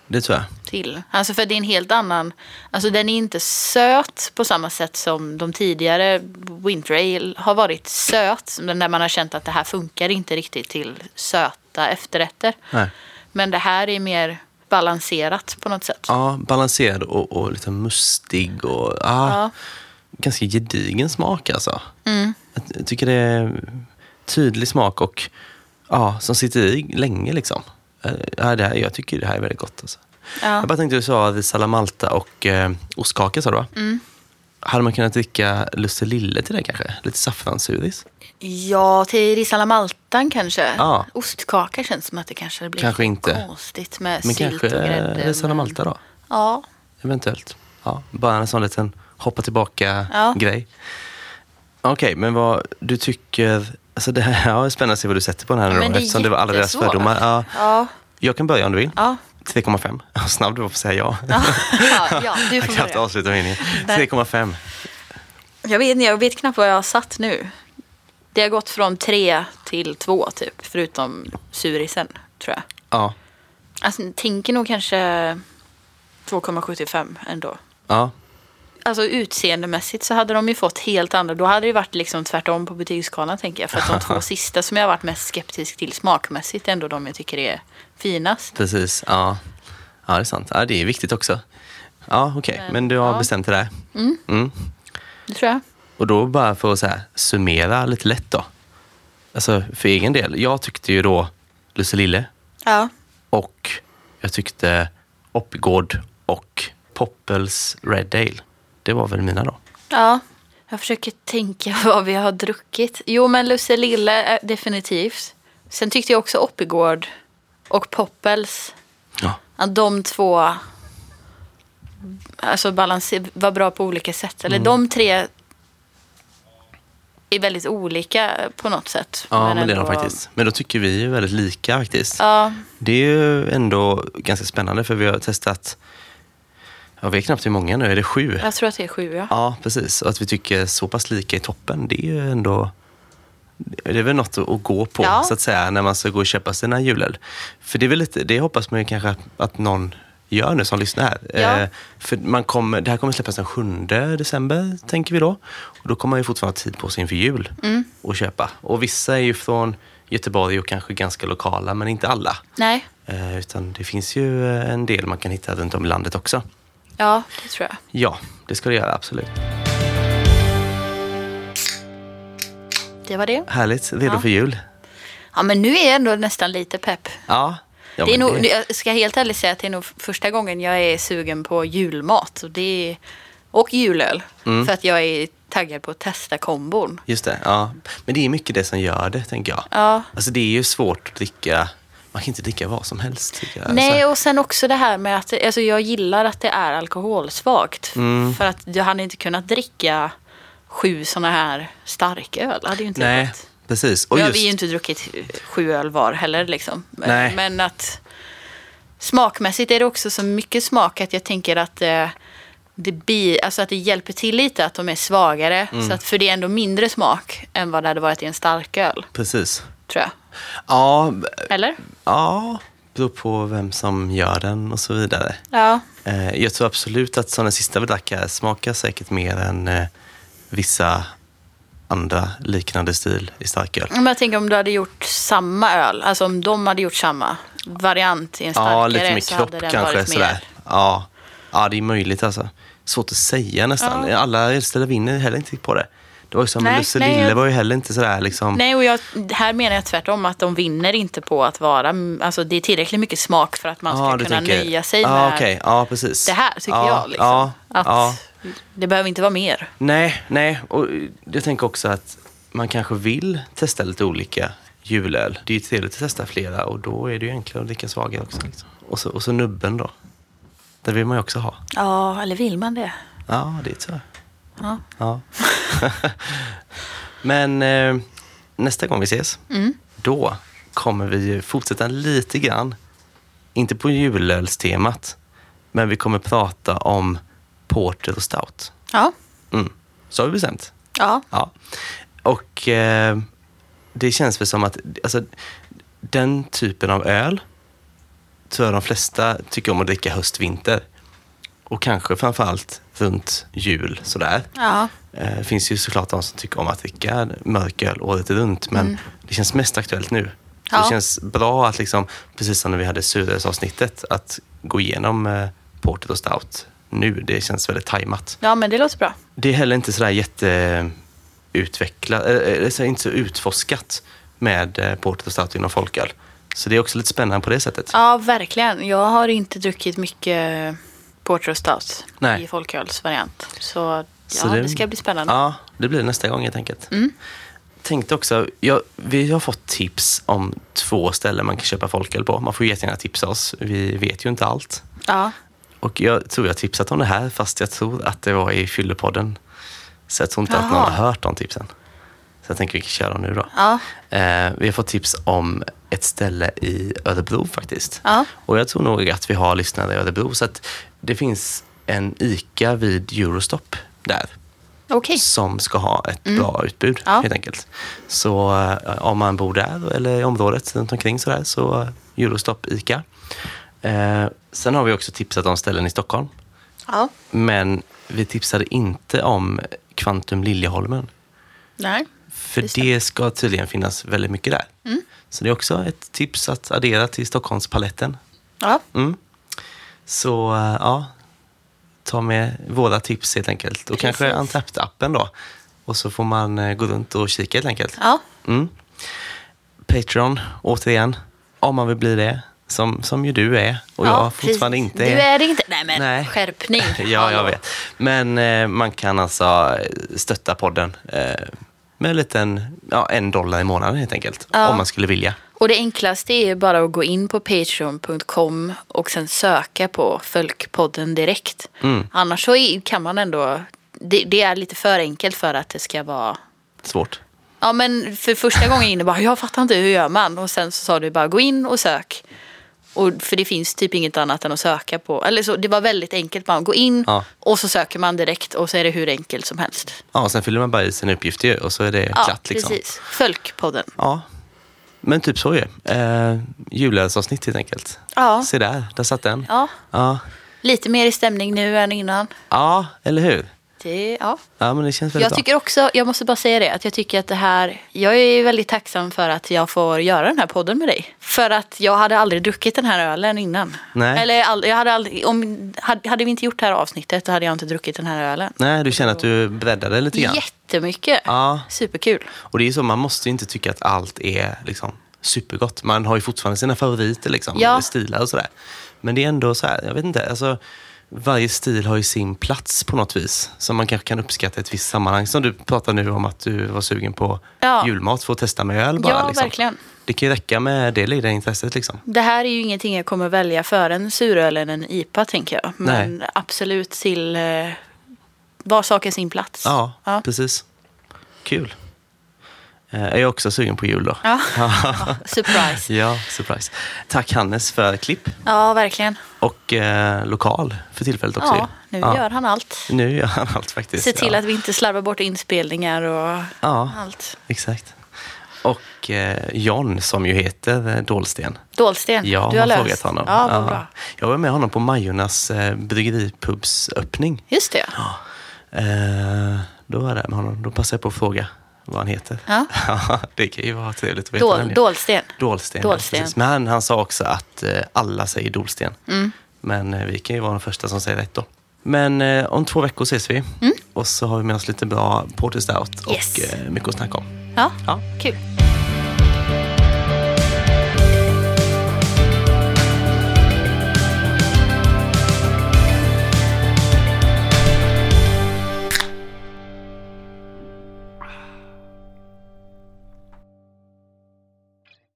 det tror jag. till. Alltså för det är en helt annan, alltså den är inte söt på samma sätt som de tidigare Winter Ale har varit söt. Där man har känt att det här funkar inte riktigt till söta efterrätter. Nej. Men det här är mer balanserat på något sätt. Ja, balanserad och, och lite mustig och ah, Ja. ganska gedigen smak alltså. Mm. Jag, tycker det är tydlig smak och ja, som sitter i länge liksom. Eh, Ja, det här, jag tycker det här är väldigt gott. Alltså. Ja. Jag bara tänkte, du sa salamalta och eh, ostkaka sa du va? Mm. Hade man kunnat dricka lusselille till det kanske? Lite saffranssuris? Ja, till risalamaltan kanske. Ja. Ostkaka känns som att det kanske blir Kanske inte. konstigt med Men sylt kanske och grädde. eh, risalamalta då? Ja, Eventuellt. Ja, bara en sån liten hoppa Ja. tillbaka-grej. Okej, men vad du tycker... Alltså det här [LAUGHS] ja, det är spännande att se vad du sätter på den här då, det är eftersom det var alla deras fördomar. Ja, ja, jag kan börja om du vill. ja. 3,5. [LAUGHS] Ja, Snabb du var på att säga ja. ja, [LAUGHS] ja du jag får kan inte avsluta meningen. Nej. 3,5. Jag vet, jag vet knappt vad jag har satt nu. Det har gått från tre till två typ, förutom surisen tror jag. Ja. Alltså, jag tänker nog kanske 2,75 ändå. ja. Alltså utseendemässigt så hade de ju fått helt andra. Då hade det varit liksom tvärtom på betygsskalan tänker jag. För att de två [LAUGHS] sista som jag har varit mest skeptisk till smakmässigt är ändå de jag tycker är finast. Precis. Ja. ja, det är sant. Ja, det är viktigt också. Ja, okej. Men, Men du har ja. bestämt dig där. Mm. Det tror jag. Och då bara för att så här, summera lite lätt då. Alltså för egen del. Jag tyckte ju då Lusselille Ja. och jag tyckte Oppigård och Poppels Red Ale. Det var väl mina då. Ja. Jag försöker tänka [LAUGHS] vad vi har druckit. Jo men Lusselille eh, definitivt. Sen tyckte jag också Oppigård och Poppels. Ja. Att de två alltså balanser, var bra på olika sätt. Eller de tre är väldigt olika på något sätt. Ja, men, det är de faktiskt. Men då tycker vi ju väldigt lika faktiskt. Ja, Det är ju ändå ganska spännande för vi har testat, jag vet knappt hur många nu, är det sju? jag tror att det är sju ja. Ja, precis. Och att vi tycker så pass lika i toppen, det är ju ändå... Det är väl något att gå på, Ja. så att säga, när man ska gå och köpa sina julöl. För det är väl lite, det hoppas man ju kanske att, någon gör nu som lyssnar här. Ja. Eh, för man kommer, det här kommer släppas den 7 december, tänker vi då. Och då kommer man ju fortfarande ha tid på sig inför jul Mm. och köpa. Och vissa är ju från Göteborg och kanske ganska lokala, men inte alla. Nej, Eh, utan det finns ju en del man kan hitta runt om i landet också. Ja det tror jag. Ja, det ska det göra, absolut. Det var det. Härligt, redo Ja. för jul. Ja men nu är jag ändå nästan lite pepp. Ja. ja det är nog, Jag ska helt ärligt säga att det är nog första gången jag är sugen på julmat. Och, det är, och julöl. Mm. För att jag är taggad på att testa kombon. Just det, ja. Men det är mycket det som gör det, tänker jag. Ja. Alltså det är ju svårt att dricka, man kan inte dricka vad som helst. Jag. Nej, Alltså, och sen också det här med att alltså jag gillar att det är alkoholsvagt. Mm. För att jag hade inte kunnat dricka sju sådana här starköl. Hade ju inte nej, gått. precis. Och har just, vi ju inte druckit sju öl var heller liksom. Men, men att smakmässigt är det också så mycket smak att jag tänker att eh, det, bi, alltså att det hjälper till lite att de är svagare. Mm. Så att, för det är ändå mindre smak än vad det hade varit i en starköl, precis. Tror jag. Ja, Eller? ja, beror på vem som gör den och så vidare. Ja. Eh, jag tror absolut att den sista här smakar säkert mer än eh, vissa andra liknande stil i starköl. Men jag tänker om du hade gjort samma öl, alltså om de hade gjort samma variant i en starkare Ja, lite mer kropp kanske. Sådär. Ja. ja, det är möjligt alltså. Svårt att säga nästan. Ja. Alla ölställer vinner heller inte på det. Det var ju Lusselille nej, jag- var ju heller inte sådär liksom. Nej, och jag, här menar jag tvärtom att de vinner inte på att vara... Alltså det är tillräckligt mycket smak för att man ska du kunna tänker- nöja sig ja, med okej. Ja, precis. det här, tycker ja, jag. Liksom. Ja, att ja. Det behöver inte vara mer. Nej, nej. Och jag tänker också att man kanske vill testa lite olika julöl. Det är ju trevligt att testa flera och då är det ju enklare att dricka svagare också. Liksom. Och, så, och så nubben då. Det vill man ju också ha. Ja, eller vill man det? Ja, det tror jag. Ja. Ja. [LAUGHS] Men eh, nästa gång vi ses, Mm. då kommer vi fortsätta lite grann, inte på julölstemat, men vi kommer prata om porter och stout. Ja. Mm. Så har vi bestämt. Ja. Ja. Och eh, det känns väl som att alltså, den typen av öl tror jag de flesta tycker om att dricka höst-vinter. Och kanske framförallt runt jul sådär. Ja. Eh, Det finns ju såklart de som tycker om att dricka mörköl året runt, men det känns mest aktuellt nu. Ja. Det känns bra att, liksom, precis som när vi hade surölsavsnittet, att gå igenom eh, Porter och Stout nu. Det känns väldigt tajmat. Ja, men det låter bra. Det är heller inte sådär jätteutvecklat, eller så inte så utforskat med eh, Porter och Stout inom folköl. Så det är också lite spännande på det sättet. Ja, verkligen. Jag har inte druckit mycket Porter och Stout Nej. i folkölsvariant. Så, ja, Så det... det- ska bli spännande. Ja, det blir nästa gång helt enkelt. Mm. Tänkte också, ja, vi har fått tips om två ställen man kan köpa folköl på. Man får jättegärna tipsa oss. Vi vet ju inte allt. Ja. Och jag tror jag tipsat om det här fast jag tror att det var i Fyllepodden. Så jag tror inte att någon Jaha. har hört de tipsen. Så jag tänker vi kan köra dem nu då. Ja. Eh, vi har fått tips om ett ställe i Örebro faktiskt. Ja. Och jag tror nog att vi har lyssnare i Örebro. Så att det finns en ICA vid Eurostop där. Okej. Som ska ha ett bra utbud Ja. helt enkelt. Så eh, om man bor där eller i området runt omkring sådär så Eurostop ICA. Eh, sen har vi också tipsat om ställen i Stockholm. Ja. Men vi tipsade inte om Kvantum Liljeholmen. Nej. För Just det ska tydligen finnas väldigt mycket där. Mm. Så det är också ett tips att addera till Stockholmspaletten. Ja. Mm. Så eh, ja, ta med våra tips helt enkelt. Och kanske Precis. Untapped-appen då. Och så får man eh, gå runt och kika helt enkelt. Ja. Mm. Patreon, återigen, om man vill bli det. Som, som ju du är och jag fortfarande precis. inte Du är det inte. Nej, men Nej. skärpning. [LAUGHS] ja, jag vet. Men eh, man kan alltså stötta podden eh, med en liten, ja, en dollar i månaden helt enkelt. Ja. Om man skulle vilja. Och det enklaste är bara att gå in på patreon.com och sen söka på Folkpodden direkt. Mm. Annars så kan man ändå... Det, det är lite för enkelt för att det ska vara... Svårt. Ja men för första gången inne bara, jag fattar inte hur gör man? Och sen så sa du bara, gå in och sök. Och, för det finns typ inget annat än att söka på. Eller så, det var väldigt enkelt. Man går in Ja. och så söker man direkt och så är det hur enkelt som helst. Ja, och sen fyller man bara i sina uppgifter och så är det Ja, klart. Liksom. precis. Folkpodden. Ja, men typ så ju. Eh, Julölsavsnitt helt enkelt. Ja. Se där, där satt den. Ja, Ja, lite mer i stämning nu än innan. ja eller hur? Det, ja. Ja, men det känns väldigt Jag bra. tycker också, jag måste bara säga det, att jag tycker att det här, jag är väldigt tacksam för att jag får göra den här podden med dig. För att jag hade aldrig druckit den här ölen innan. Nej. Eller all, jag hade aldrig, om, hade, vi inte gjort det här avsnittet, då hade jag inte druckit den här ölen. Nej, du känner att du breddade lite grann. Jättemycket. Ja, Superkul. och det är ju så, man måste ju inte tycka att allt är liksom supergott. Man har ju fortfarande sina favoriter, liksom, Ja. stilar och sådär. Men det är ändå så här, jag vet inte, alltså, varje stil har ju sin plats på något vis. Som man kanske kan uppskatta i ett visst sammanhang. Som du pratar nu om att du var sugen på Ja. julmat för att testa med öl bara. Ja, liksom. verkligen. Det kan ju räcka med det lilla intresset. Liksom. Det här är ju ingenting jag kommer välja för en suröl eller en IPA tänker jag. Men Nej. absolut till eh, var saken sin plats. Ja, Ja. precis. Kul. Eh, Jag är också sugen på jul då. Ja. [LAUGHS] Surprise. Ja, surprise. Tack Hannes för klipp Ja, verkligen. och eh, lokal för tillfället också. Ja, nu gör han allt. Nu gör han allt faktiskt. Se till ja. att vi inte slarvar bort inspelningar och Ja, allt. exakt. Och eh, John som ju heter eh, Dolsten. Dolsten, Jag du har löst. frågat honom. Ja, vad bra. Jag var med honom på Majornas eh, bryggeripubs öppning. Just det. Eh, då var jag där med honom. Då passade jag på att fråga vad han heter. [LAUGHS] Ja. det kan ju vara trevligt att veta. Dol. Dolsten. Dolsten. Dolsten. Ja. Men han, sa också att eh, alla säger Dolsten. Mm. Men eh, vi kan ju vara de första som säger rätt då. Men eh, om två veckor ses vi. Och så har vi med oss lite bra Porter Stout och Yes. eh, mycket att snacka om. Ja, Ja. kul.